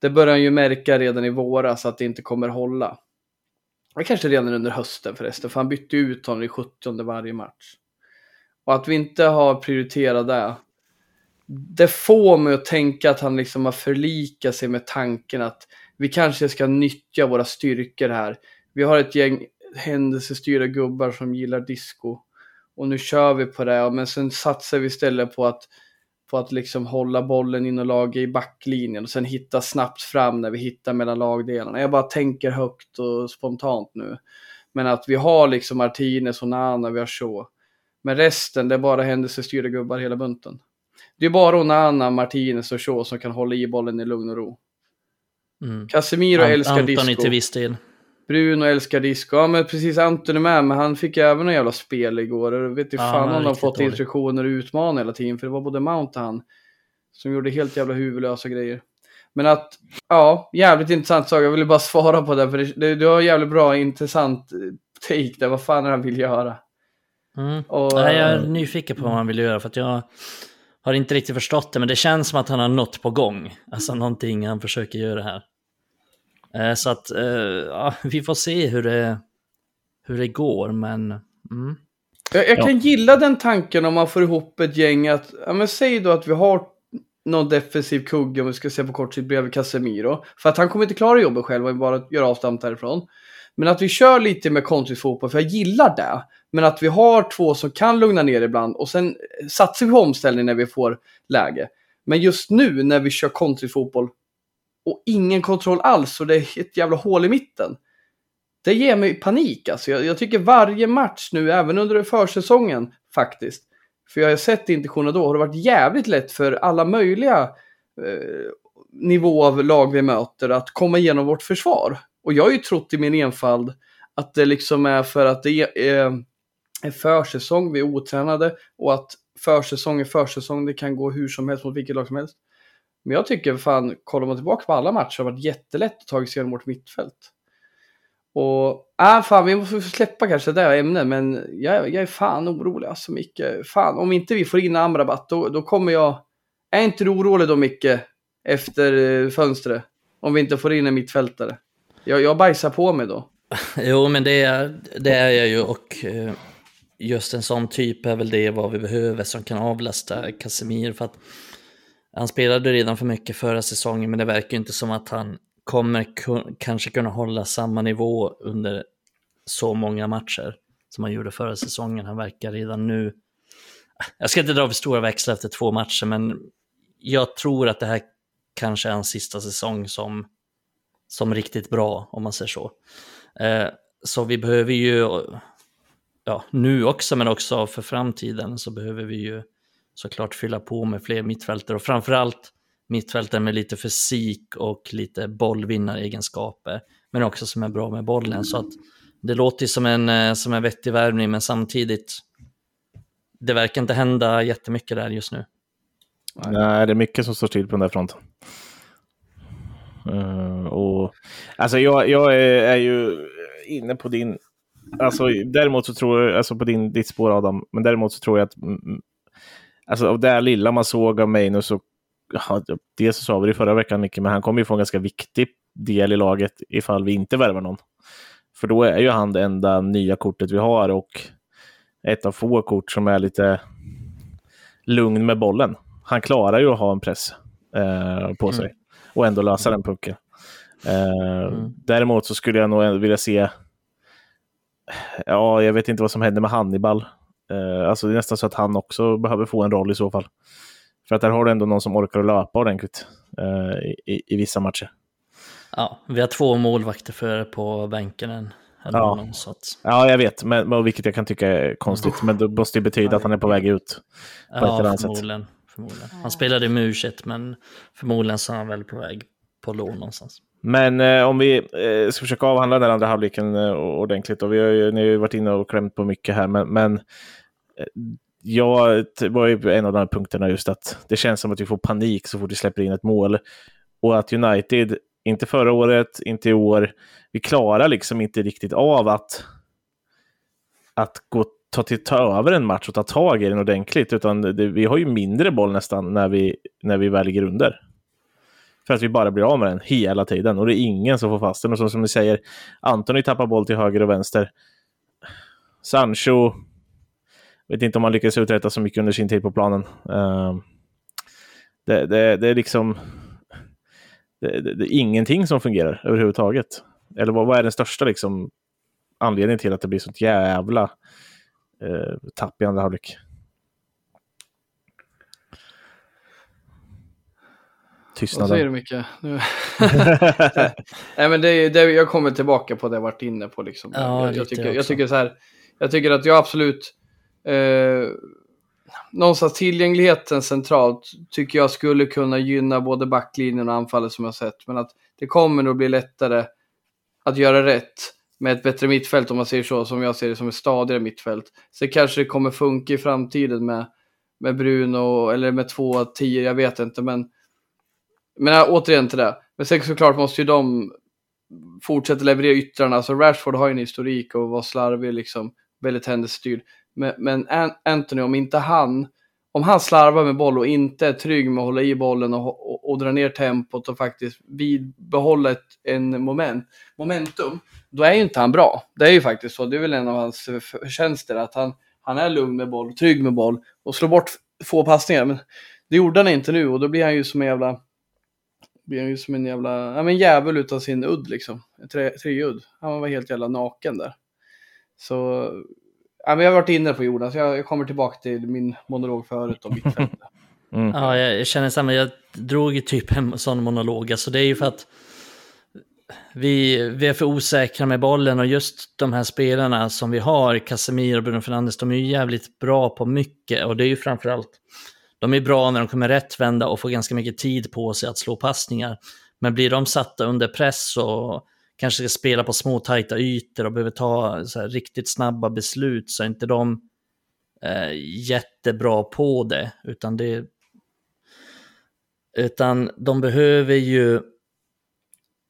det börjar han ju märka redan i våras att det inte kommer hålla. Och kanske redan under hösten förresten, för han bytte ut honom i 70 varje match. Och att vi inte har prioriterat det, det får mig att tänka att han liksom har förlikat sig med tanken att vi kanske ska nyttja våra styrkor här. Vi har ett gäng händelsestyrda gubbar som gillar disco. Och nu kör vi på det, men sen satsar vi istället på att, på att liksom hålla bollen in och laga i backlinjen och sen hitta snabbt fram när vi hittar mellan lagdelarna. Jag bara tänker högt och spontant nu. Men att vi har liksom Martinez och Nana, vi har så. Men resten, det är bara händelsestyrda gubbar hela bunten. Det är bara Onana, Martinez och Shaw som kan hålla i bollen i lugn och ro. Mm. Casemiro Ant- älskar Antoni disco. till viss del. Bruno älskar disco. Ja men precis Antoni med, men han fick ju även en jävla spel igår. Och vet inte Ja, fan om de har fått dålig. instruktioner att utmana hela tiden. För det var både Mount och han som gjorde helt jävla huvudlösa grejer. Men att, ja, jävligt intressant sak. Jag ville bara svara på det. För det, du har jävligt bra, intressant eh, take där. Vad fan är han vill göra? Mm. Och, Nej, jag är eh, nyfiken på vad han vill göra för att jag har inte riktigt förstått det, men det känns som att han har något på gång. Alltså någonting han försöker göra här. Eh, Så att, eh, ja, vi får se hur det, hur det går, men... Mm. Jag, jag kan gilla den tanken om man får ihop ett gäng att, ja men säg då att vi har någon defensiv kugge om vi ska se på kort sikt bredvid Casemiro. För att han kommer inte klara jobbet själv och bara göra avstamp därifrån. Men att vi kör lite med kontringsfotboll, för jag gillar det. Men att vi har två som kan lugna ner ibland och sen eh, satsar vi på omställning när vi får läge. Men just nu när vi kör kontringsfotboll, och ingen kontroll alls och det är ett jävla hål i mitten. Det ger mig panik alltså. Jag, jag tycker varje match nu, även under försäsongen faktiskt, för jag har sett intentionerna då, har det varit jävligt lätt för alla möjliga eh, nivå av lag vi möter att komma igenom vårt försvar. Och jag har ju trott i min enfald att det liksom är för att det är, eh, är försäsong, vi är otränade och att försäsong är försäsong, det kan gå hur som helst mot vilket lag som helst. Men jag tycker fan, kollar man tillbaka på alla matcher, har det varit jättelätt att ta sig igenom vårt mittfält. Och, äh, fan, vi måste släppa kanske det här ämnet, men jag, jag är fan orolig alltså Micke. Fan, om inte vi får in Amrabat, då, då kommer jag... Är inte du orolig då Micke, efter eh, fönstret? Om vi inte får in en mittfältare? Jag, jag bajsar på mig då. (laughs) Jo, men det är, det är jag ju och eh, just en sån typ är väl det vad vi behöver som kan avlasta Casemir för att han spelade redan för mycket förra säsongen men det verkar inte som att han kommer kanske kunna hålla samma nivå under så många matcher som han gjorde förra säsongen. Han verkar redan nu... Jag ska inte dra för stora växlar efter två matcher, men jag tror att det här kanske är hans sista säsong som, som riktigt bra, om man säger så. Eh, så vi behöver ju, ja, nu också, men också för framtiden, så behöver vi ju såklart fylla på med fler mittfältare och framförallt mittfältare med lite fysik och lite bollvinnaregenskaper, men också som är bra med bollen. Så att det låter som en, eh, som en vettig värvning, men samtidigt, det verkar inte hända jättemycket där just nu. Nej, det är mycket som står still på den där fronten. Uh, och, alltså jag, jag är, är, ju inne på din... Alltså, däremot så tror jag, alltså på din, ditt spår Adam, men däremot så tror jag att mm, mm alltså av det lilla man såg av Maino så ja, dels så sa vi det förra veckan, Micke, men han kommer ju få en ganska viktig del i laget ifall vi inte värvar någon. För då är ju han det enda nya kortet vi har och ett av få kort som är lite lugn med bollen. Han klarar ju att ha en press eh, på sig mm. Och ändå lösa den pucken. Eh, mm. Däremot så skulle jag nog vilja se, ja, jag vet inte vad som händer med Hannibal. Eh, alltså det är nästan så att han också behöver få en roll i så fall. För att där har du ändå någon som orkar löpa ordentligt eh, i, i, vissa matcher. Ja, vi har två målvakter för på bänken än. Ja. Någon, att... ja, jag vet, men, vilket jag kan tycka är konstigt. Mm. Men det måste ju betyda att han är på väg ut. På ja, ett förmodligen, sätt. Förmodligen. Han spelade i mu men förmodligen så är han väl på väg på lån någonstans. Men eh, om vi eh, ska försöka avhandla den andra halvleken eh, ordentligt. Och vi har ju, ni har ju varit inne och klämt på mycket här, men, men eh, jag var ju en av de här punkterna just att det känns som att vi får panik så fort vi släpper in ett mål. Och att United, inte förra året, inte i år, vi klarar liksom inte riktigt av att, att gå, ta, till, ta över en match och ta tag i den ordentligt. Utan det, vi har ju mindre boll nästan när vi, när vi väl ligger under. För att vi bara blir av med den hela tiden och det är ingen som får fast den. Och så, som ni säger, Antoni tappar boll till höger och vänster. Sancho vet inte om han lyckades uträtta så mycket under sin tid på planen. Uh, det, det, det, är liksom det, det, är ingenting som fungerar överhuvudtaget. Eller vad, vad är den största liksom, anledningen till att det blir sånt jävla uh, tapp i andra halvlek? Tystnaden. Vad säger du Micke? (laughs) Nej, men det, det, jag kommer tillbaka på det jag varit inne på. Liksom. Ja, jag, jag, tycker, jag, tycker så här, jag tycker att jag absolut eh, någonstans tillgängligheten centralt tycker jag skulle kunna gynna både backlinjen och anfallet som jag sett. Men att det kommer nog bli lättare att göra rätt med ett bättre mittfält om man säger så, som jag ser det som ett stadigare mittfält. Så kanske det kommer funka i framtiden med, med Bruno eller med två tio, jag vet inte. Men, men äh, återigen till det. Men sen såklart måste ju de fortsätta leverera yttrarna. Alltså Rashford har ju en historik och var slarvig, liksom, väldigt händelsestyrd. Men, men Anthony, om inte han, om han slarvar med boll och inte är trygg med att hålla i bollen och, och, och dra ner tempot och faktiskt bibehålla ett en moment, momentum, då är ju inte han bra. Det är ju faktiskt så. Det är väl en av hans förtjänster att han, han är lugn med boll, trygg med boll och slår bort få passningar. Men det gjorde han inte nu och då blir han ju som en jävla blir han ju som en jävla, ja men jävel utan sin udd liksom. Tre, udd. Han var helt jävla naken där. Så Ja, men jag har varit inne på Jonas, jag, jag kommer tillbaka till min monolog förut om mittfältet. (laughs) Mm. Ja, jag känner samma. Jag, drog ju typ en sån monolog. Alltså det är ju för att vi, vi är för osäkra med bollen och just de här spelarna som vi har, Casemiro och Bruno Fernandes, de är ju jävligt bra på mycket och det är ju framförallt, de är bra när de kommer rättvända och får ganska mycket tid på sig att slå passningar. Men blir de satta under press och kanske ska spela på små tajta ytor och behöver ta så riktigt snabba beslut så är inte de eh, jättebra på det, utan det utan de behöver ju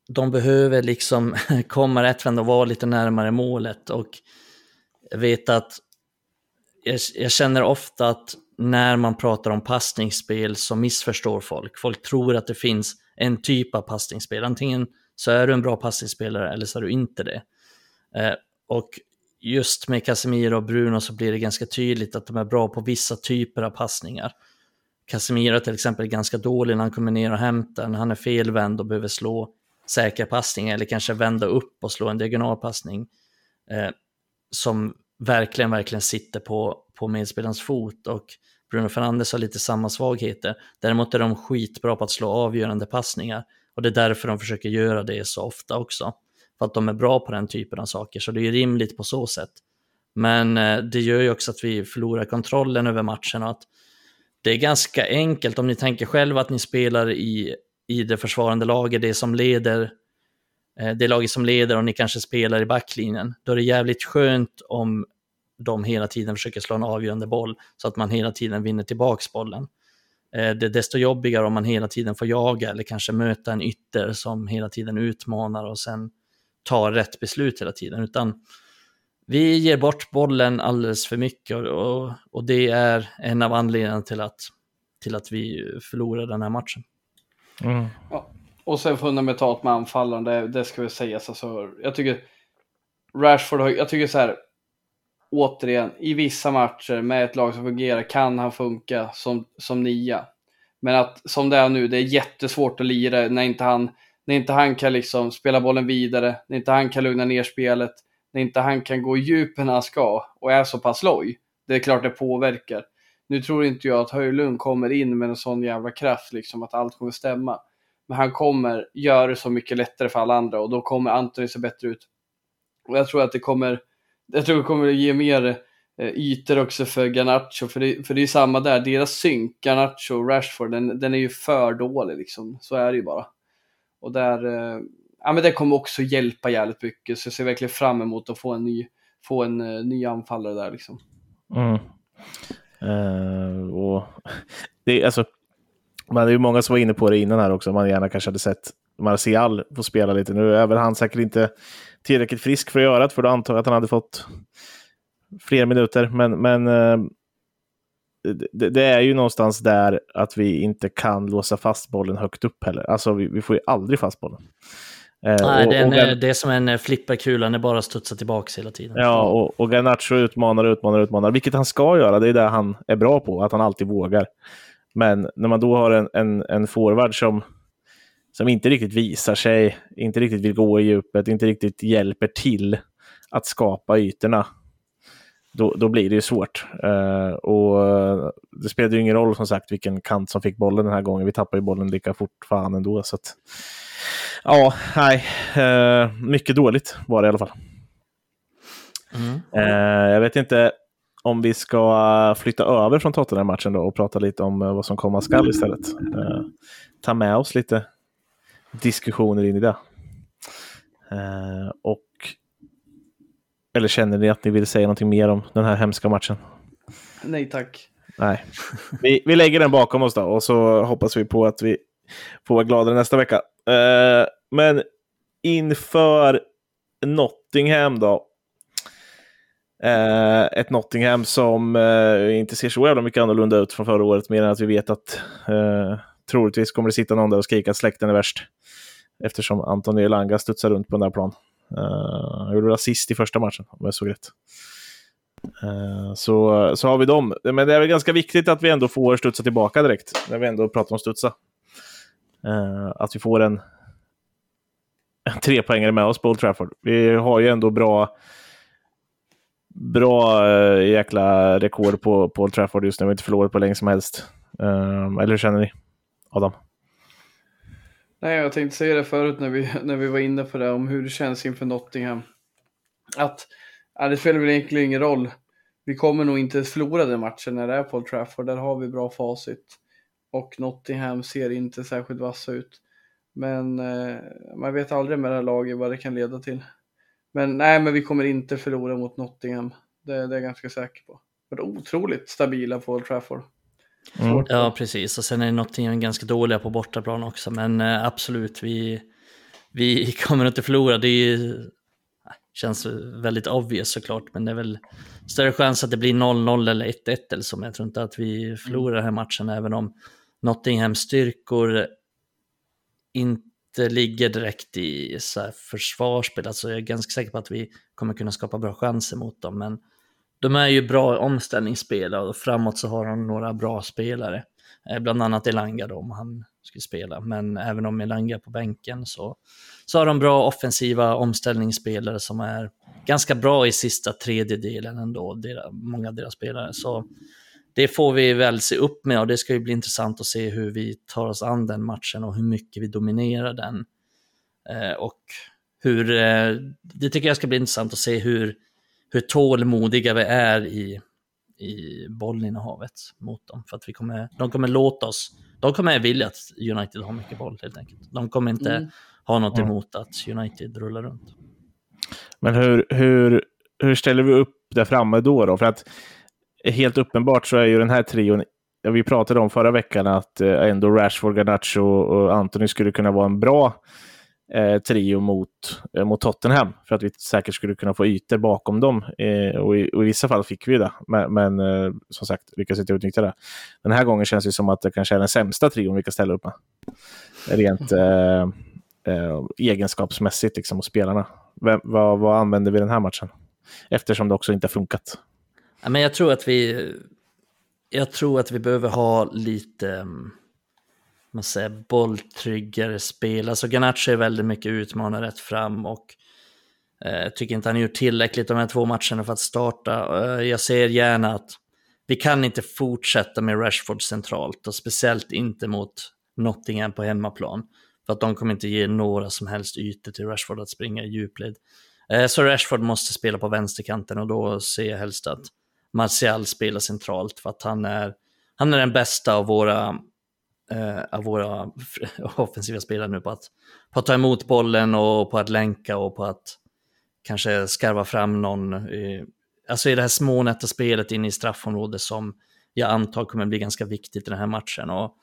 de behöver liksom (laughs) komma rättvända och vara lite närmare målet. Och jag vet att jag, jag, känner ofta att när man pratar om passningsspel så missförstår folk. Folk tror att det finns en typ av passningsspel. Antingen så är du en bra passningsspelare eller så är du inte det. Eh, och just med Casemiro och Bruno så blir det ganska tydligt att de är bra på vissa typer av passningar. Casemiro till exempel är ganska dålig när han kommer ner och hämtar, när han är felvänd och behöver slå säkra passningar eller kanske vända upp och slå en diagonalpassning eh, som verkligen, verkligen sitter på, på medspelarens fot och Bruno Fernandes har lite samma svagheter. Däremot är de skitbra på att slå avgörande passningar och det är därför de försöker göra det så ofta också. För att de är bra på den typen av saker, så det är rimligt på så sätt. Men eh, det gör ju också att vi förlorar kontrollen över matchen och att det är ganska enkelt om ni tänker själva att ni spelar i i det försvarande laget, det som leder, eh, det laget som leder och ni kanske spelar i backlinjen, då är det jävligt skönt om de hela tiden försöker slå en avgörande boll så att man hela tiden vinner tillbaks bollen. Eh, det är desto jobbigare om man hela tiden får jaga eller kanske möta en ytter som hela tiden utmanar och sen tar rätt beslut hela tiden. Utan vi ger bort bollen alldeles för mycket och, och det är en av anledningarna till att, till att vi förlorar den här matchen. Mm. Ja. Och sen fundamentalt med anfallaren, det, det ska väl sägas. Alltså, jag tycker Rashford, jag tycker så här, återigen, i vissa matcher med ett lag som fungerar kan han funka som, som nia. Men att som det är nu, det är jättesvårt att lira när inte han, när inte han kan liksom spela bollen vidare, när inte han kan lugna ner spelet, när inte han kan gå i djupen när han ska och är så pass loj. Det är klart det påverkar. Nu tror inte jag att Höjlund kommer in med en sån jävla kraft, liksom att allt kommer stämma. Men han kommer göra det så mycket lättare för alla andra och då kommer Antoni se bättre ut. Och jag tror att det kommer, jag tror det kommer ge mer eh, ytor också för Garnacho, för det, för det är samma där, deras synk, Garnacho och Rashford, den, den är ju för dålig liksom, så är det ju bara. Och där, eh, ja men det kommer också hjälpa jävligt mycket, så jag ser verkligen fram emot att få en ny, få en eh, ny anfallare där liksom. Mm. Uh, och (laughs) det, alltså, man är ju många som var inne på det innan här också. Man gärna kanske hade sett Martial få spela lite. Nu är väl han säkert inte tillräckligt frisk för att göra det, för då antar jag att han hade fått fler minuter. Men, men uh, det, det, är ju någonstans där att vi inte kan låsa fast bollen högt upp heller. Alltså vi, vi får ju aldrig fast bollen. Eh, Nej, och, det, är en, och det är som en eh, flipperkula, den bara studsar tillbaka hela tiden. Ja, och, och Garnacho utmanar, utmanar, utmanar, vilket han ska göra. Det är det han är bra på, att han alltid vågar. Men när man då har en, en, en forward som, som inte riktigt visar sig, inte riktigt vill gå i djupet, inte riktigt hjälper till att skapa ytorna, då, då blir det ju svårt. Uh, och det spelade ju ingen roll som sagt vilken kant som fick bollen den här gången. Vi tappade ju bollen lika fort fan ändå. Så att, Ja, nej. Uh, mycket dåligt var det i alla fall. Mm. Uh, jag vet inte om vi ska flytta över från Tottenham-matchen då och prata lite om vad som komma skall istället. ta med oss lite diskussioner in i det. och eller känner ni att ni vill säga någonting mer om den här hemska matchen? Nej tack. Nej. (laughs) Vi, vi lägger den bakom oss då och så hoppas vi på att vi får vara gladare nästa vecka. Uh, men inför Nottingham då. Uh, ett Nottingham som uh, inte ser så jävla mycket annorlunda ut från förra året, mer än att vi vet att uh, troligtvis kommer det sitta någon där och skrika att släkten är värst. Eftersom Anton Elanga studsar runt på den där plan. Uh, han gjorde assist i första matchen, om jag såg rätt. Uh, så, så har vi dem. Men det är väl ganska viktigt att vi ändå får studsa tillbaka direkt, när vi ändå pratar om studsa. Uh, att vi får en, en trepoängare med oss på Old Trafford. Vi har ju ändå bra bra jäkla rekord på, på Old Trafford just nu. Vi har inte förlorat på länge som helst. Eller hur känner ni, Adam? Nej, jag tänkte säga det förut när vi, när vi var inne på det, om hur det känns inför Nottingham. Att, ja, det spelar väl egentligen ingen roll. Vi kommer nog inte förlora den matchen när det är på Trafford, där har vi bra facit. Och Nottingham ser inte särskilt vassa ut. Men eh, man vet aldrig med det här laget vad det kan leda till. Men nej, men vi kommer inte förlora mot Nottingham. Det, det är jag ganska säker på. Det är otroligt stabila på Old Trafford. Mm. Ja, precis. Och sen är Nottingham ganska dåliga på bortaplan också. Men eh, absolut, vi, vi (laughs) kommer inte förlora. Det är ju, känns väldigt obvious såklart, men det är väl större chans att det blir 0-0 eller 1-1 eller så. Men jag tror inte att vi förlorar den här matchen, även om Nottinghams styrkor inte ligger direkt i så här försvarsspel. Alltså jag är ganska säker på att vi kommer kunna skapa bra chanser mot dem. Men de är ju bra omställningsspelare och framåt så har de några bra spelare. Eh, bland annat Elanga då, om han skulle spela. Men även om Elanga är på bänken så, så har de bra offensiva omställningsspelare som är ganska bra i sista tredjedelen ändå, deras, många av deras spelare. Så det får vi väl se upp med och det ska ju bli intressant att se hur vi tar oss an den matchen och hur mycket vi dominerar den. Eh, och hur, eh, det tycker jag ska bli intressant att se hur, hur tålmodiga vi är i, i bollinnehavet mot dem. För att vi kommer, de kommer låta oss, de kommer vilja att United har mycket boll helt enkelt. De kommer inte Mm. ha något emot att United rullar runt. Men hur, hur, hur ställer vi upp där framme då? då? För att helt uppenbart så är ju den här trion, vi pratade om förra veckan att eh, ändå Rashford, Garnacho och Anthony skulle kunna vara en bra eh, trio mot, eh, mot Tottenham. För att vi säkert skulle kunna få ytor bakom dem. Eh, och, i, och i vissa fall fick vi det. Men, men eh, som sagt, lyckades inte utnyttja det. Den här gången känns det som att det kanske är den sämsta trion vi kan ställa upp med. Rent eh, eh, egenskapsmässigt liksom, hos spelarna. Vem, vad, vad använder vi den här matchen? Eftersom det också inte har funkat. Ja, men jag tror att vi, jag tror att vi behöver ha lite, mm, man säga, bolltryggare spel. Alltså Garnacho är väldigt mycket utmanare rätt fram och eh, tycker inte han gjort tillräckligt de här två matcherna för att starta. Eh, jag ser gärna att vi kan inte fortsätta med Rashford centralt och speciellt inte mot Nottingham på hemmaplan. För att de kommer inte ge några som helst ytor till Rashford att springa i djupled. Eh, Så Rashford måste spela på vänsterkanten och då ser jag helst att Martial spelar centralt för att han är, han är den bästa av våra, eh, av våra (laughs) offensiva spelare nu på att, på att ta emot bollen och på att länka och på att kanske skarva fram någon, eh, alltså i det här smånätta spelet inne i straffområdet som jag antar kommer bli ganska viktigt i den här matchen. Och,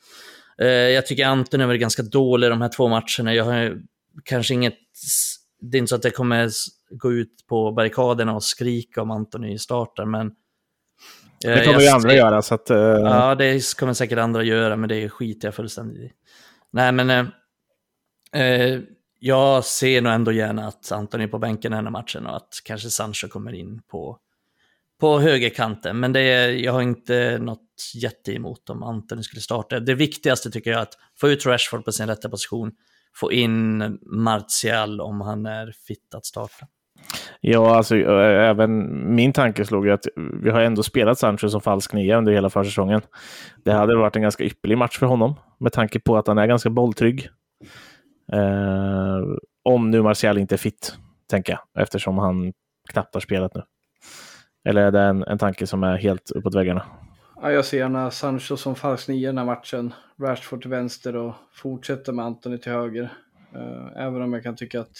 eh, jag tycker Anton har varit ganska dålig de här två matcherna. Jag har kanske inget, det är inte så att det kommer gå ut på barrikaderna och skrika om Antoni startar, men eh, det kommer ju andra ser- göra. Så att, eh, Ja, det kommer säkert andra göra, men det skiter jag fullständigt i. Nej, men eh, eh, jag ser nog ändå gärna att Anton är på bänken den här matchen och att kanske Sancho kommer in på, på högerkanten. Men det är, jag har inte något jätte emot om Anton skulle starta. Det viktigaste tycker jag är att få ut Rashford på sin rätta position, få in Martial om han är fit att starta. Ja, alltså även min tanke slog ju att vi har ändå spelat Sancho som falsk nia under hela försäsongen. Det hade varit en ganska ypperlig match för honom med tanke på att han är ganska bolltrygg. Eh, om nu Martial inte är fit, tänker jag, eftersom han knappt har spelat nu. Eller är det en, en tanke som är helt uppåt väggarna? Ja, jag ser gärna Sancho som falsk nia i den här matchen. Rashford till vänster och fortsätter med Anthony till höger. Eh, även om jag kan tycka att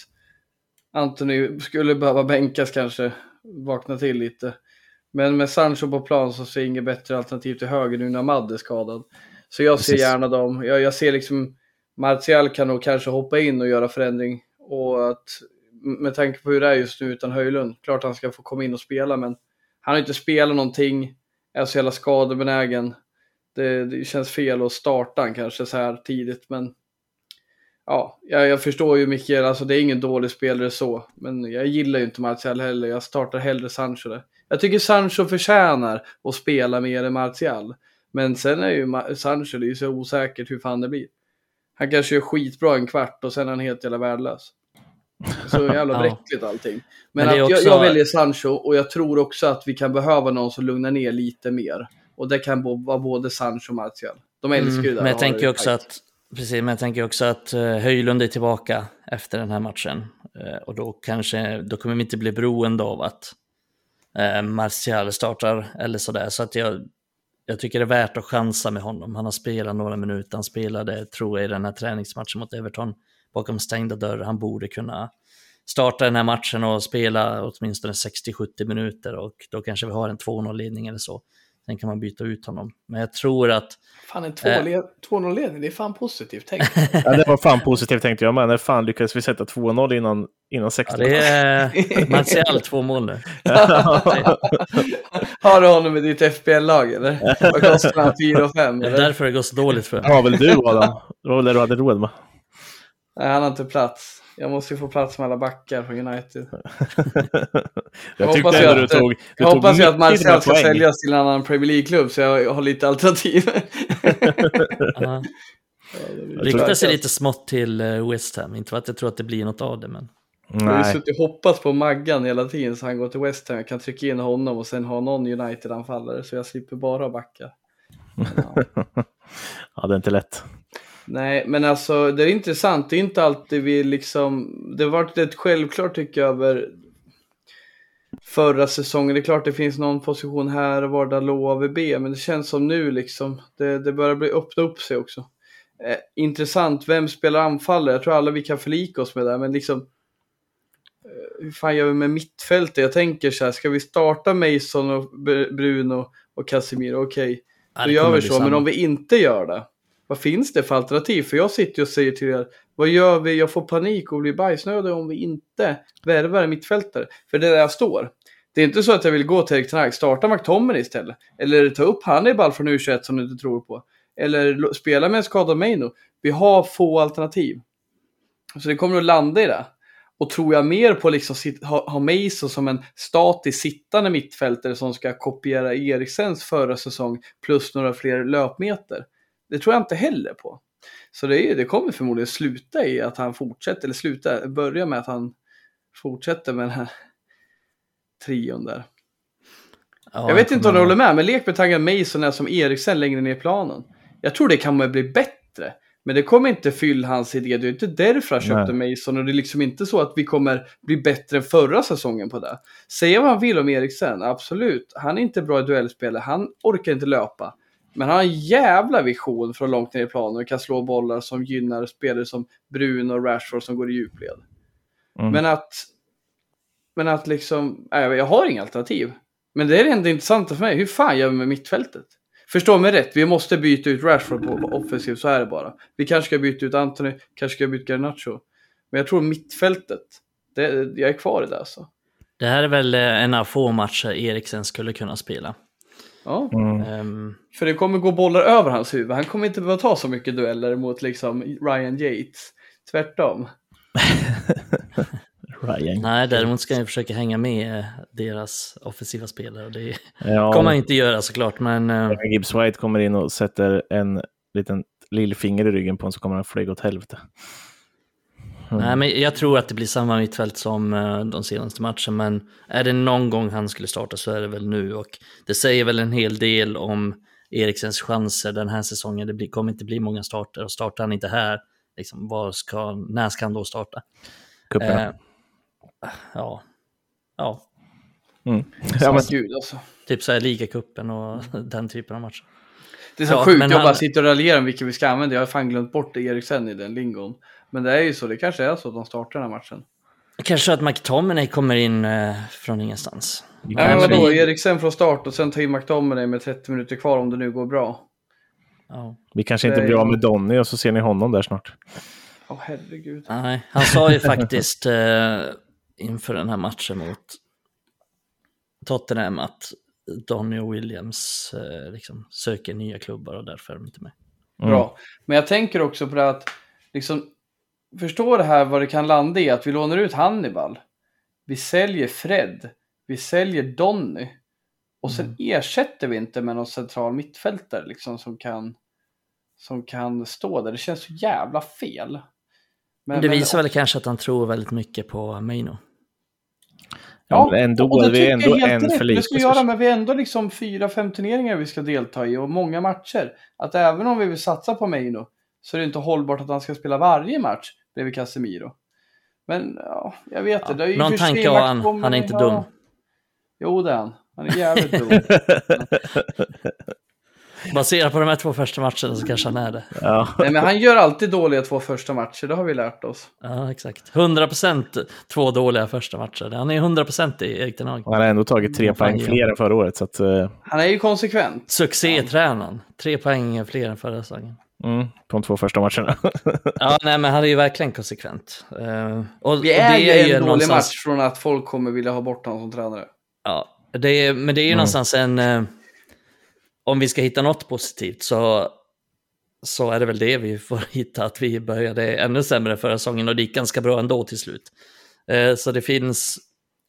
Anthony skulle behöva bänkas kanske, vakna till lite. Men med Sancho på plan så ser jag inget bättre alternativ till höger nu när Mad är skadad. Så jag ser Precis. gärna dem. Jag, jag ser liksom Martial kan nog kanske hoppa in och göra förändring. Och att med tanke på hur det är just nu utan Höjlund, klart han ska få komma in och spela men han har inte spelat någonting, är så jävla skadebenägen. Det, det känns fel att starta han kanske så här tidigt men ja, jag, jag förstår ju Mikael, alltså det är ingen dålig spelare så. Men jag gillar ju inte Martial heller, jag startar hellre Sancho där. Jag tycker Sancho förtjänar att spela mer än Martial. Men sen är ju Sancho, det är ju så osäkert hur fan det blir. Han kanske gör skitbra en kvart och sen är han helt jävla värdelös. Så (laughs) jävla Ja. bräckligt allting. Men, Men att också- jag, jag väljer Sancho och jag tror också att vi kan behöva någon som lugnar ner lite mer. Och det kan vara både Sancho och Martial. De älskar ju det Mm, Men jag tänker också tajt. att Precis, men jag tänker också att eh, Höjlund är tillbaka efter den här matchen. Eh, och då kanske, då kommer vi inte bli beroende av att eh, Martial startar eller sådär. Så att jag, jag tycker det är värt att chansa med honom. Han har spelat några minuter, han spelade, tror jag, i den här träningsmatchen mot Everton bakom stängda dörrar. Han borde kunna starta den här matchen och spela åtminstone 60-70 minuter och då kanske vi har en 2-0-ledning eller så. Sen kan man byta ut honom. Men jag tror att... Fan, en 2-0-ledning, det är fan positivt tänkt. Ja, det var fan positivt tänkte jag. Men när fan lyckades vi sätta 2-0 innan, innan 60? Ja, det är Martial två mål nu. (laughs) Har du honom i ditt FBL-lag eller? Vad kostar han? 4 och 5? Det är därför det går så dåligt för Det var väl du Adam? Det var väl det du hade råd med? Nej, han har inte plats. Jag måste ju få plats med alla backar från United. (laughs) jag hoppas tyckte ju ändå du att- tog, du Jag tog hoppas att 90 Martial ska poäng. säljas till en annan Premier League-klubb så jag har lite alternativ. (laughs) Ja. tror Riktar sig lite smått till eh, West Ham. Inte för att jag tror att det blir något av det, men... Jag har ju Nej, suttit och hoppats på Maggan hela tiden så han går till West Ham. Jag kan trycka in honom och sen ha någon United-anfallare så jag slipper bara backa. (laughs) ja, det är inte lätt. Nej, men alltså det är intressant. Det är inte alltid vi liksom... Det har varit rätt självklart tycker jag över förra säsongen. Det är klart det finns någon position här och var Dalot AVB, men det känns som nu liksom. Det, det börjar bli öppna upp sig också. Eh, intressant, vem spelar anfallare? Jag tror alla vi kan förlika oss med det, men liksom eh, hur fan gör vi med mittfältet? Jag tänker så här, ska vi starta Mason och Br- Bruno och Casemiro? Okej, Ja, då gör vi så. Men om vi inte gör det, vad finns det för alternativ? För jag sitter ju och säger till er, vad gör vi? Jag får panik och blir bajsnödig om vi inte värvar en mittfältare. För det är där jag står. Det är inte så att jag vill gå till Erik Ten starta McTominay istället. Eller ta upp Hannibal från U21 som du inte tror på. Eller spela med en skadad Maino. Vi har få alternativ. Så det kommer att landa i det. Och tror jag mer på liksom ha, ha Mason som en statisk sittande mittfältare som ska kopiera Eriksens förra säsong plus några fler löpmeter. Det tror jag inte heller på. Så det, är, det kommer förmodligen sluta i att han fortsätter, eller sluta, börja med att han fortsätter med den här trion där. Ja, jag vet inte om du håller med, men lek med tanken Mason är som Eriksen längre ner i planen. Jag tror det kan bli bättre. Men det kommer inte fylla hans idé. Det är inte därför han köpte Mason. Och det är liksom inte så att vi kommer bli bättre än förra säsongen på det. Säga vad han vill om Eriksen, absolut. Han är inte bra i duellspel. Han orkar inte löpa. Men han har en jävla vision från långt ner i planen och kan slå bollar som gynnar spelare som Bruno och Rashford som går i djupled. Mm. Men att... Men att liksom... Nej, jag har inga alternativ. Men det är det enda intressanta för mig. Hur fan gör vi med mittfältet? Förstå mig rätt, vi måste byta ut Rashford på offensiv, så är det bara. Vi kanske ska byta ut Anthony, kanske ska byta Garnacho. Men jag tror mittfältet, det, jag är kvar i det alltså. Det här är väl eh, en av få matcher Eriksen skulle kunna spela. Ja, Mm. Ehm, för det kommer gå bollar över hans huvud. Han kommer inte behöva ta så mycket dueller mot liksom Ryan Yates. Tvärtom. (laughs) Ryan. nej, däremot ska jag försöka hänga med eh, deras offensiva spelare. och Det Ja, kommer han inte göra såklart, men eh, Gibbs White kommer in och sätter en liten lillfinger i ryggen på honom så kommer han flyga åt helvete. Nej, men jag tror att det blir samma mittfält som eh, de senaste matcherna, men är det någon gång han skulle starta så är det väl nu och det säger väl en hel del om Eriksens chanser den här säsongen. Det blir, kommer inte bli många starter och startar han inte här, liksom, var ska, när ska han då starta? Cuperna. Eh, ja, ja, Mm. Ja, men, Gud alltså. typ så här ligacupen och (laughs) den typen av matcher. Det är så Ja, sjukt, jag han- bara sitter och raljerar om vilka vi ska använda. Jag har fan glömt bort Eriksen i den lingon. Men det är ju så, det kanske är så att de startar den här matchen. Kanske att McTominay kommer in eh, från ingenstans. Ja, men vi- Eriksen från start och sen ta in McDominay med 30 minuter kvar om det nu går bra. Ja. vi kanske inte blir av med Donny och så ser ni honom där snart. Åh herregud. Nej, han sa ju (laughs) faktiskt eh, inför den här matchen mot Tottenham att Donny och Williams eh, liksom söker nya klubbar och därför är de inte med. Mm. Bra. Men jag tänker också på det att, liksom, förstå det här vad det kan landa i, att vi lånar ut Hannibal. Vi säljer Fred. Vi säljer Donny. Och sen Mm. ersätter vi inte med någon central mittfältare liksom, som, kan, som kan stå där. Det känns så jävla fel. Men, det men- visar väl kanske att han tror väldigt mycket på Maino. Ja, men ändå, och det vi tycker jag ändå helt en rätt. för Det ska vi göra, men vi är ändå liksom fyra, fem turneringar vi ska delta i och många matcher. Att även om vi vill satsa på Maino så är det inte hållbart att han ska spela varje match bredvid Casemiro. Men ja, jag vet Ja. Det är ju någon tanke har han. Han är inte dum. Jo, det är han. Han är jävligt dum. (laughs) Baserat på de här två första matcherna så kanske han är det. Ja. Nej, men han gör alltid dåliga två första matcher, det har vi lärt oss. Ja, exakt. 100% två dåliga första matcher. Han är 100% i Erik Ten Hag. Han har ändå tagit tre poäng fler än förra året. Så att, eh, Han är ju konsekvent. Succétränaren. Tre poäng fler än förra säsongen. Mm, på de två första matcherna. (laughs) Ja, nej, men han är ju verkligen konsekvent. Eh, och, Vi och är det ju en dålig någonstans- match från att folk kommer vilja ha bort honom som tränare. Ja, det är, men det är ju Mm. någonstans en... Eh, om vi ska hitta något positivt så, så är det väl det vi får (laughs) hitta, att vi började ännu sämre förra säsongen och det gick ganska bra ändå till slut. Eh, så det finns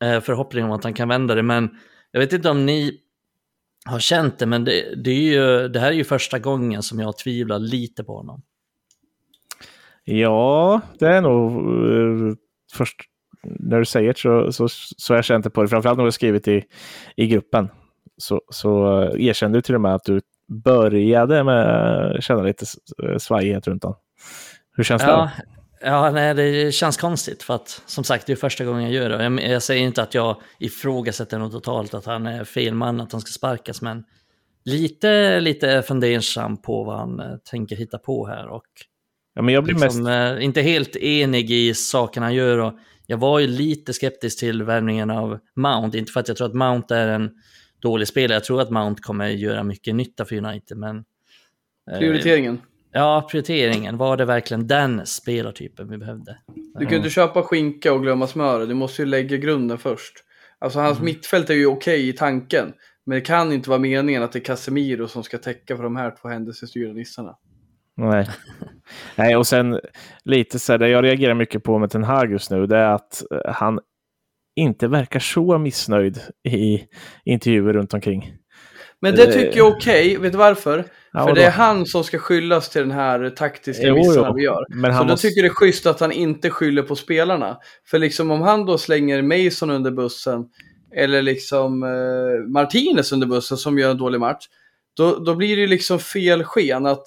eh, förhoppning om att han kan vända det, men jag vet inte om ni har känt det, men det, det, är ju, det här är ju första gången som jag tvivlar lite på honom. ja, det är nog eh, först när du säger det så, så, så har jag känt det på det. Framförallt när du har skrivit i, i gruppen. Så, så eh, erkände du till och med att du började med känna lite eh, svajighet runt den. Hur känns Ja, det? Ja nej, det känns konstigt för att som sagt det är första gången jag gör det. Jag, jag säger inte att jag ifrågasätter något totalt, att han är fel man, att han ska sparkas, men lite, lite fundersam på vad han eh, tänker hitta på här och Ja, men jag blir mest... liksom, eh, inte helt enig i saken han gör. Och jag var ju lite skeptisk till värvningen av Mount, inte för att jag tror att Mount är en dålig spelare, jag tror att Mount kommer göra mycket nytta för United, men eh, Prioriteringen. Ja, prioriteringen. Var det verkligen den spelartypen vi behövde? Du kan ju inte köpa skinka och glömma smöret. Du måste ju lägga grunden först. Alltså hans Mm. mittfält är ju okej i tanken. Men det kan inte vara meningen att det är Casemiro som ska täcka för de här två händelsestyrda nissarna. Nej. (laughs) Nej, och sen lite så här, det jag reagerar mycket på med Ten Hag just nu, det är att eh, han inte verkar så missnöjd i intervjuer runt omkring. Men det tycker jag är okej. Vet du varför? Ja, för det är han som ska skyllas till den här taktiska missarna vi gör. Men Så han då måste... tycker jag det är schysst att han inte skyller på spelarna. För liksom om han då slänger Mason under bussen eller liksom eh, Martinez under bussen som gör en dålig match. Då, då blir det liksom fel sken. Att,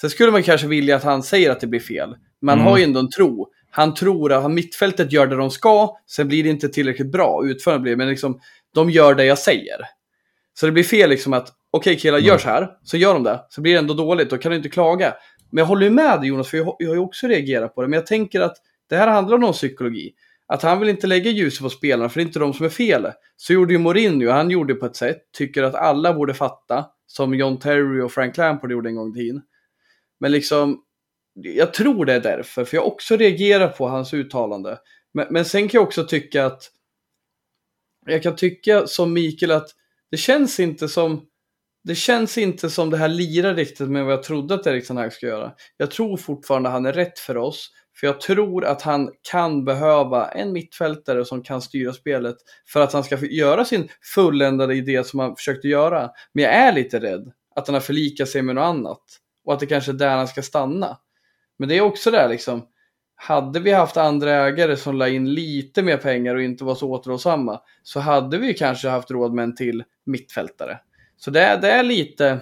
sen skulle man kanske vilja att han säger att det blir fel. Man Mm. har ju ändå en tro. Han tror att mittfältet gör det de ska, sen blir det inte tillräckligt bra. Utförandet blir men liksom, de gör det jag säger. Så det blir fel liksom att, okej killar, gör så här, så gör de det. Så blir det ändå dåligt, då kan du inte klaga. Men jag håller ju med dig Jonas, för jag, har- jag har ju också reagerat på det. Men jag tänker att det här handlar om någon psykologi. Att han vill inte lägga ljuset på spelarna, för det är inte de som är fel. Så gjorde ju Mourinho, han gjorde på ett sätt, tycker att alla borde fatta, som John Terry och Frank Lampard gjorde en gång i tiden. Men liksom, jag tror det är därför, för jag också reagerar på hans uttalande. Men, men sen kan jag också tycka att, jag kan tycka som Mikael att det känns inte som det känns inte som det här lirar riktigt med vad jag trodde att Erik Hag ska göra. Jag tror fortfarande han är rätt för oss. För jag tror att han kan behöva en mittfältare som kan styra spelet för att han ska göra sin fulländade idé som han försökte göra. Men jag är lite rädd att han har förlikat sig med något annat. Och att det kanske är där han ska stanna. Men det är också där liksom. Hade vi haft andra ägare som la in lite mer pengar och inte var så återhållsamma så hade vi kanske haft råd med en till mittfältare. Så det är, det är lite...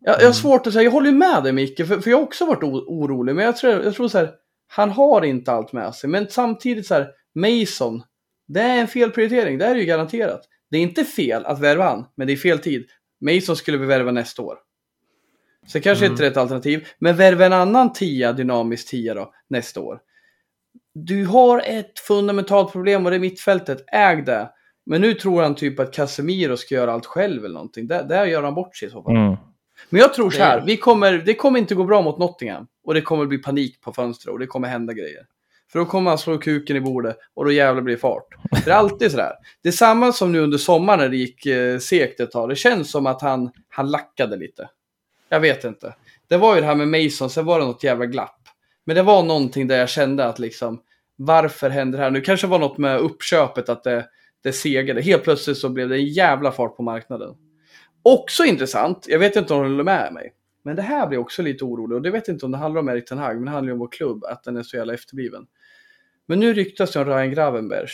Jag, jag har svårt att säga, jag håller med dig Micke, för, för jag har också varit orolig. Men jag tror, jag tror så här, han har inte allt med sig. Men samtidigt så här, Mason, det är en felprioritering, det är ju garanterat. Det är inte fel att värva han, men det är fel tid. Mason skulle vi värva nästa år. Så kanske Mm. inte rätt alternativ, men värva en annan tia, dynamisk tia då, nästa år. Du har ett fundamentalt problem och det är mittfältet, äg det. Men nu tror han typ att Casemiro ska göra allt själv eller någonting. Där, där gör han bort sig i så fall. Mm. Men jag tror så här, Det- vi kommer, det kommer inte gå bra mot Nottingham. Och det kommer bli panik på fönstret och det kommer hända grejer. För då kommer han slå kuken i bordet och då jävlar blir det fart. Det är alltid sådär. Det är samma som nu under sommaren när det gick eh, segt ett tag. Det känns som att han, han lackade lite. Jag vet inte. Det var ju det här med Mason, sen var det något jävla glapp. Men det var någonting där jag kände att liksom, varför händer det här? Nu kanske det var något med uppköpet, att det, det segade. Helt plötsligt så blev det en jävla fart på marknaden. Också intressant, jag vet inte om du håller med mig, men det här blir också lite orolig. Och det vet inte om det handlar om Erik Ten Hag, men det handlar ju om vår klubb, att den är så jävla efterbliven. Men nu ryktas det om Ryan Gravenberg.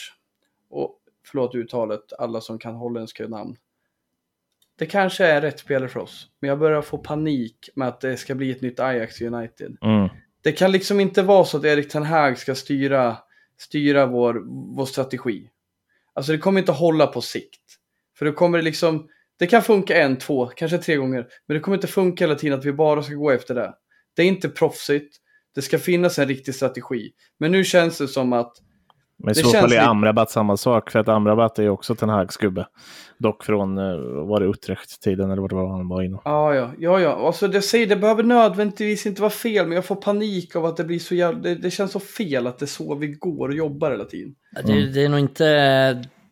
Och förlåt uttalet, alla som kan holländska namn det kanske är rätt spelare för oss. Men jag börjar få panik med att det ska bli ett nytt Ajax United. Mm. Det kan liksom inte vara så att Erik Ten Hag ska styra, styra vår, vår strategi. Alltså det kommer inte hålla på sikt. För det kommer liksom, det kan funka en, två, kanske tre gånger. Men det kommer inte funka hela tiden att vi bara ska gå efter det. Det är inte proffsigt. Det ska finnas en riktig strategi. Men nu känns det som att Men i så fall är Amrabat samma sak, för att Amrabat är ju också Ten Hags gubbe. Dock från, eh, var det Utrecht-tiden eller vad det var han var inne. Ja, ja, ja, ja. Alltså det säger, det behöver nödvändigtvis inte vara fel, men jag får panik av att det blir så jävla, det, det känns så fel att det är så vi går och jobbar hela tiden. Ja, Det, det, är nog inte,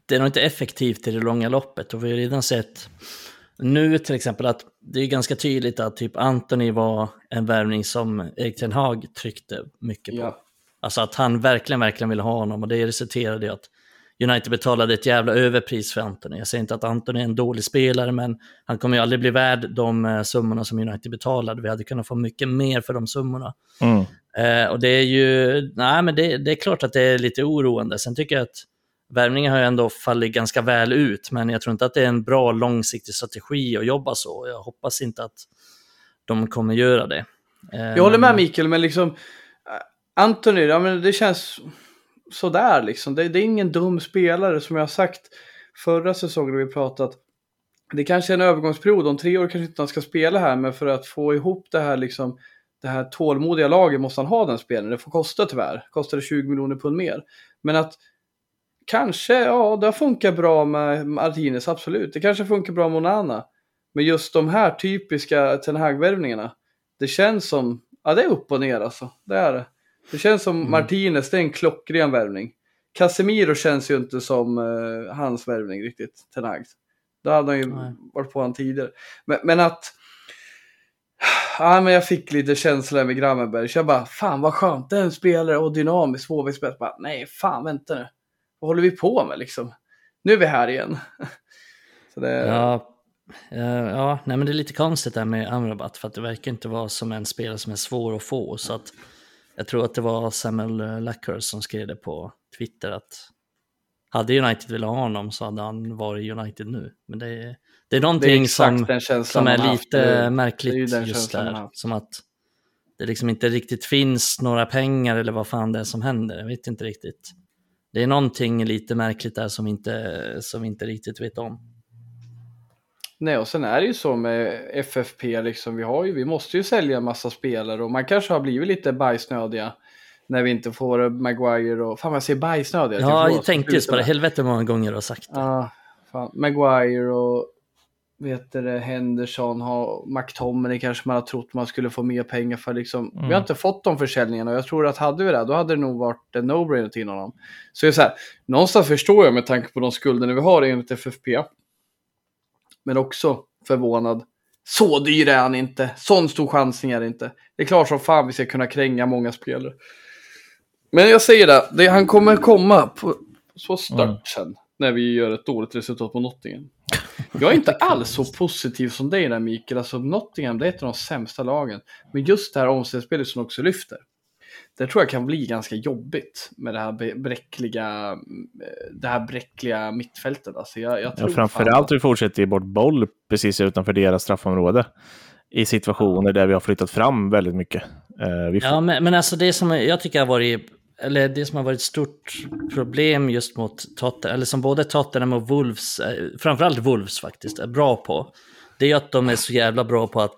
det är nog inte effektivt i det långa loppet. Och vi har redan sett nu till exempel att det är ganska tydligt att typ Anthony var en värvning som Erik Ten Hag tryckte mycket på. Ja. Alltså att han verkligen, verkligen ville ha honom och det resulterade i att United betalade ett jävla överpris för Anthony. Jag säger inte att Anthony är en dålig spelare, men han kommer ju aldrig bli värd de eh, summorna som United betalade. Vi hade kunnat få mycket mer för de summorna. Mm. Eh, och det är ju, nej men det, det är klart att det är lite oroande. Sen tycker jag att värvningen har ju ändå fallit ganska väl ut, men jag tror inte att det är en bra långsiktig strategi att jobba så. Jag hoppas inte att de kommer göra det. Eh, Jag håller med Mikael, men liksom Anthony, ja, men det känns sådär liksom. Det, det är ingen dum spelare som jag har sagt förra säsongen när vi pratat. Det kanske är en övergångsperiod, om tre år kanske inte han ska spela här, men för att få ihop det här liksom det här tålmodiga laget måste han ha den spelaren. Det får kosta tyvärr. Kostar det 20 miljoner pund mer. Men att kanske, ja, det har funkat bra med Martinez, absolut. Det kanske funkar bra med Onana. Men just de här typiska Ten Hag-värvningarna, det känns som, ja det är upp och ner alltså. Det är det. Det känns som Mm. Martinez, det är en klockren värvning. Casemiro känns ju inte som eh, hans värvning riktigt, Ten Hags. Då hade han ju Nej. varit på han tidigare. Men, men att, ja men jag fick lite känsla med Grammenberg. Så jag bara, fan vad skönt, det är en spelare och dynamisk tvåvägsspelare. Bara, Nej, fan vänta nu. Vad håller vi på med liksom? Nu är vi här igen. (laughs) Det, Ja, eh, ja nej, men det är lite konstigt där med Amrabat för att det verkar inte vara som en spelare som är svår att få. Så att jag tror att det var Samuel Luckhurst som skrev det på Twitter att hade United velat ha honom så hade han varit United nu. Men det är, det är det är någonting som, som är haft. lite ju märkligt just där. haft. Som att det liksom inte riktigt finns några pengar eller vad fan det är som händer. Jag vet inte riktigt. Det är någonting lite märkligt där som vi inte, som vi inte riktigt vet om. Nej, och sen är det ju så med FFP, liksom, vi, har ju, vi måste ju sälja en massa spelare och man kanske har blivit lite bajsnödiga när vi inte får Maguire och... Fan, jag säger bajsnödiga. Ja, får jag tänkte just på det. Helvete många gånger du har sagt det. Ja, fan. Maguire och vet det, Henderson, har, McTominay kanske man har trott man skulle få mer pengar för. Liksom. Vi har inte fått de försäljningarna och jag tror att hade vi det, då hade det nog varit en no-brainer till honom. Så det är så här, någonstans förstår jag med tanke på de skulderna vi har enligt FFP. Men också förvånad. Så dyr är han inte. Sån stor chansning är det inte. Det är klart som fan vi ska kunna kränga många spelare. Men jag säger det, det han kommer komma på så stört Mm. sen. När vi gör ett dåligt resultat på Nottingham. Jag är inte (laughs) alls så positiv som dig där Mikael. Alltså Nottingham, det är ett av de sämsta lagen. Men just det här omställningsspelet som också lyfter. Det tror jag kan bli ganska jobbigt med det här bräckliga, eh, det här bräckliga mittfältet. Alltså jag, jag tror Ja, framförallt vi fortsätter ge bort boll precis utanför deras straffområde. I situationer där vi har flyttat fram väldigt mycket. Eh, vi får, Ja, men, men alltså det som jag tycker har varit, eller det som har varit ett stort problem just mot Tottenham, eller som både Tottenham och Wolves, eh, framförallt Wolves faktiskt, är bra på. Det är att de är så jävla bra på att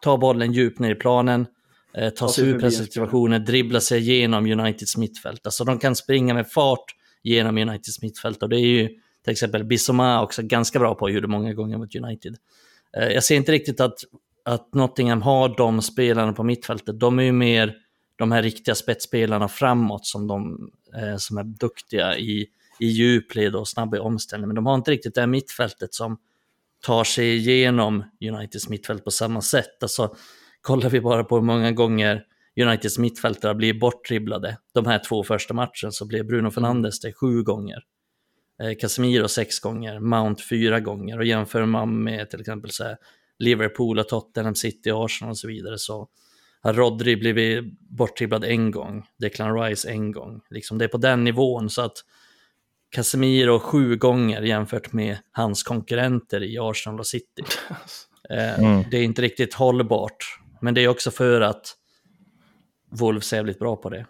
ta bollen djupt ner i planen, eh, ta sig ur förbi en presssituationer, dribbla sig igenom Uniteds mittfält. Alltså de kan springa med fart genom Uniteds mittfält och det är ju till exempel Bissoma också ganska bra på, gjorde många gånger mot United. Eh, Jag ser inte riktigt att, att Nottingham har de spelarna på mittfältet. De är ju mer de här riktiga spetsspelarna framåt som, de, eh, som är duktiga i, i djupled och snabba i omställning. Men de har inte riktigt det här mittfältet som tar sig igenom Uniteds mittfält på samma sätt. Alltså, kollar vi bara på hur många gånger Uniteds mittfältare blir bortdribblade. De här två första matcherna så blev Bruno Fernandes det sju gånger. Eh, Casemiro sex gånger, Mount fyra gånger. Och jämför man med till exempel så här, Liverpool, och Tottenham, City, Arsenal och så vidare så har Rodri blivit bortdribblad en gång, Declan Rice en gång. Liksom det är på den nivån så att Casemiro sju gånger jämfört med hans konkurrenter i Arsenal och City. (laughs) Eh, Mm. Det är inte riktigt hållbart, men det är också för att Wolves är jävligt bra på det.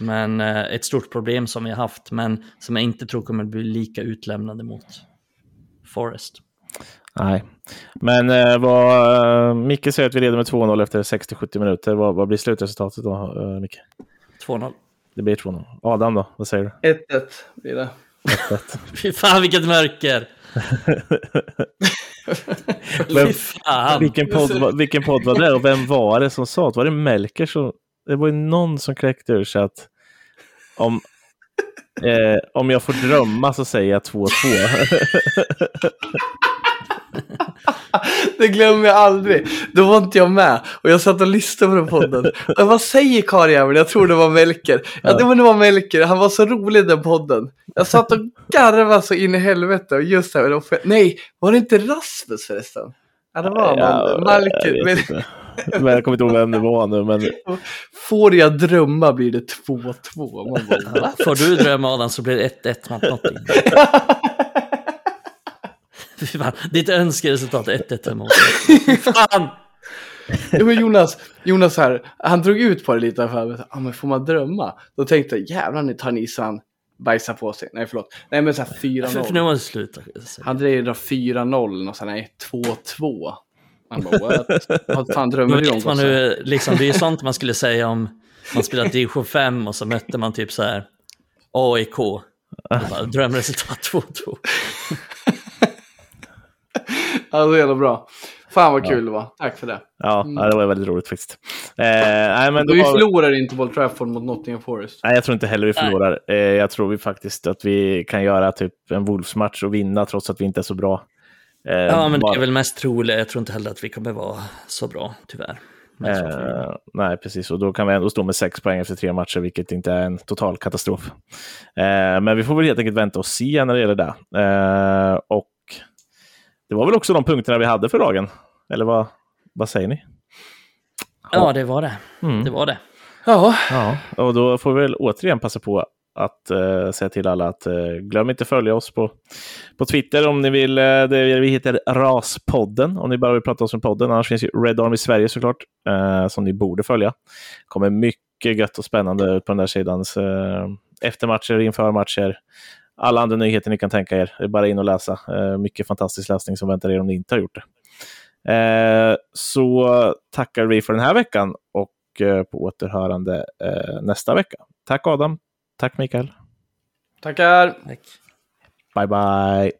Men eh, ett stort problem som vi har haft, men som jag inte tror kommer bli lika utlämnande mot Forest. Nej. Men eh, vad, eh, Micke säger att vi leder med 2-0 efter 60-70 minuter. Vad, vad blir slutresultatet då, eh, Micke? 2-0. Det blir 2-0. Adam då, vad säger du? 1-1 blir det. 1-1. (laughs) Fy fan vilket mörker! (laughs) (laughs) Fan! vilken, podd, var- vilken podd var det och vem var det som sa det? Var det Melker som... Det var ju någon som kläckte ur sig att om, eh, om jag får drömma så säger jag 2-2. (laughs) (laughs) Det glömmer jag aldrig. Då var inte jag med. Och jag satt och lyssnade på den podden. Och vad säger karljäveln? Jag tror det var Melker. Ja, det var, Melker. Han var så rolig den podden. Jag satt och garvade så in i helvete. Och just här. och- Nej, var det inte Rasmus förresten? Ja, det var Ja, man. Melker. jag Men. Men jag kommer inte ihåg vem det var nu. Men får jag drömma blir det 2-2. Man (laughs) bara, va? Får du drömma Adam så blir det 1-1 mot. (laughs) Fy fan, ditt önskeresultat är 1-1 mot Fy (laughs) fan! Men Jonas, Jonas här, han drog ut på det lite. För, ah, men får man drömma? Då tänkte jag, jävlar nu tar ni så han bajsar på sig. Nej, förlåt. Nej, men så här För, för nu 4-0. måste sluta. Han drev då 4-0 och sen nej, 2-2. Han bara, what? Vad fan (laughs) drömmer du om? man nu, liksom, det är ju (laughs) sånt man skulle säga om man spelar division 5 och så mötte man typ så här AIK. Bara, Drömresultat 2-2. Ja, så jävla bra. Fan vad kul det var. Tack för det. ja, ja, det var väldigt roligt faktiskt. Eh, nej, men då vi har- förlorar inte Old Trafford mot Nottingham Forest. Nej, jag tror inte heller vi förlorar. Eh, jag tror vi faktiskt att vi kan göra typ en Wolves-match och vinna trots att vi inte är så bra. Eh, Ja, men det bara- är väl mest troligt. Jag tror inte heller att vi kommer vara så bra, tyvärr. Det- Eh, nej, precis. Och då kan vi ändå stå med sex poäng efter tre matcher, vilket inte är en total katastrof. Eh, men vi får väl helt enkelt vänta och se när det gäller det. Eh, och det var väl också de punkterna vi hade för dagen? Eller vad, vad säger ni? Ja, det var det. Mm. Det var det. Ja, Ja, och då får vi väl återigen passa på att eh, säga till alla att eh, glöm inte följa oss på, på Twitter om ni vill. Eh, det, vi heter Raspodden om ni bara vill prata om oss med podden. Annars finns ju Red Army Sverige såklart, eh, som ni borde följa. kommer mycket gött och spännande ut på den där sidan. Så, eh, eftermatcher, inför matcher, alla andra nyheter ni kan tänka er. Det är bara in och läsa. Eh, mycket fantastisk läsning som väntar er om ni inte har gjort det. Eh, så tackar vi för den här veckan och eh, på återhörande eh, nästa vecka. Tack Adam. Tack Mikael. tackar. Tack. Bye bye.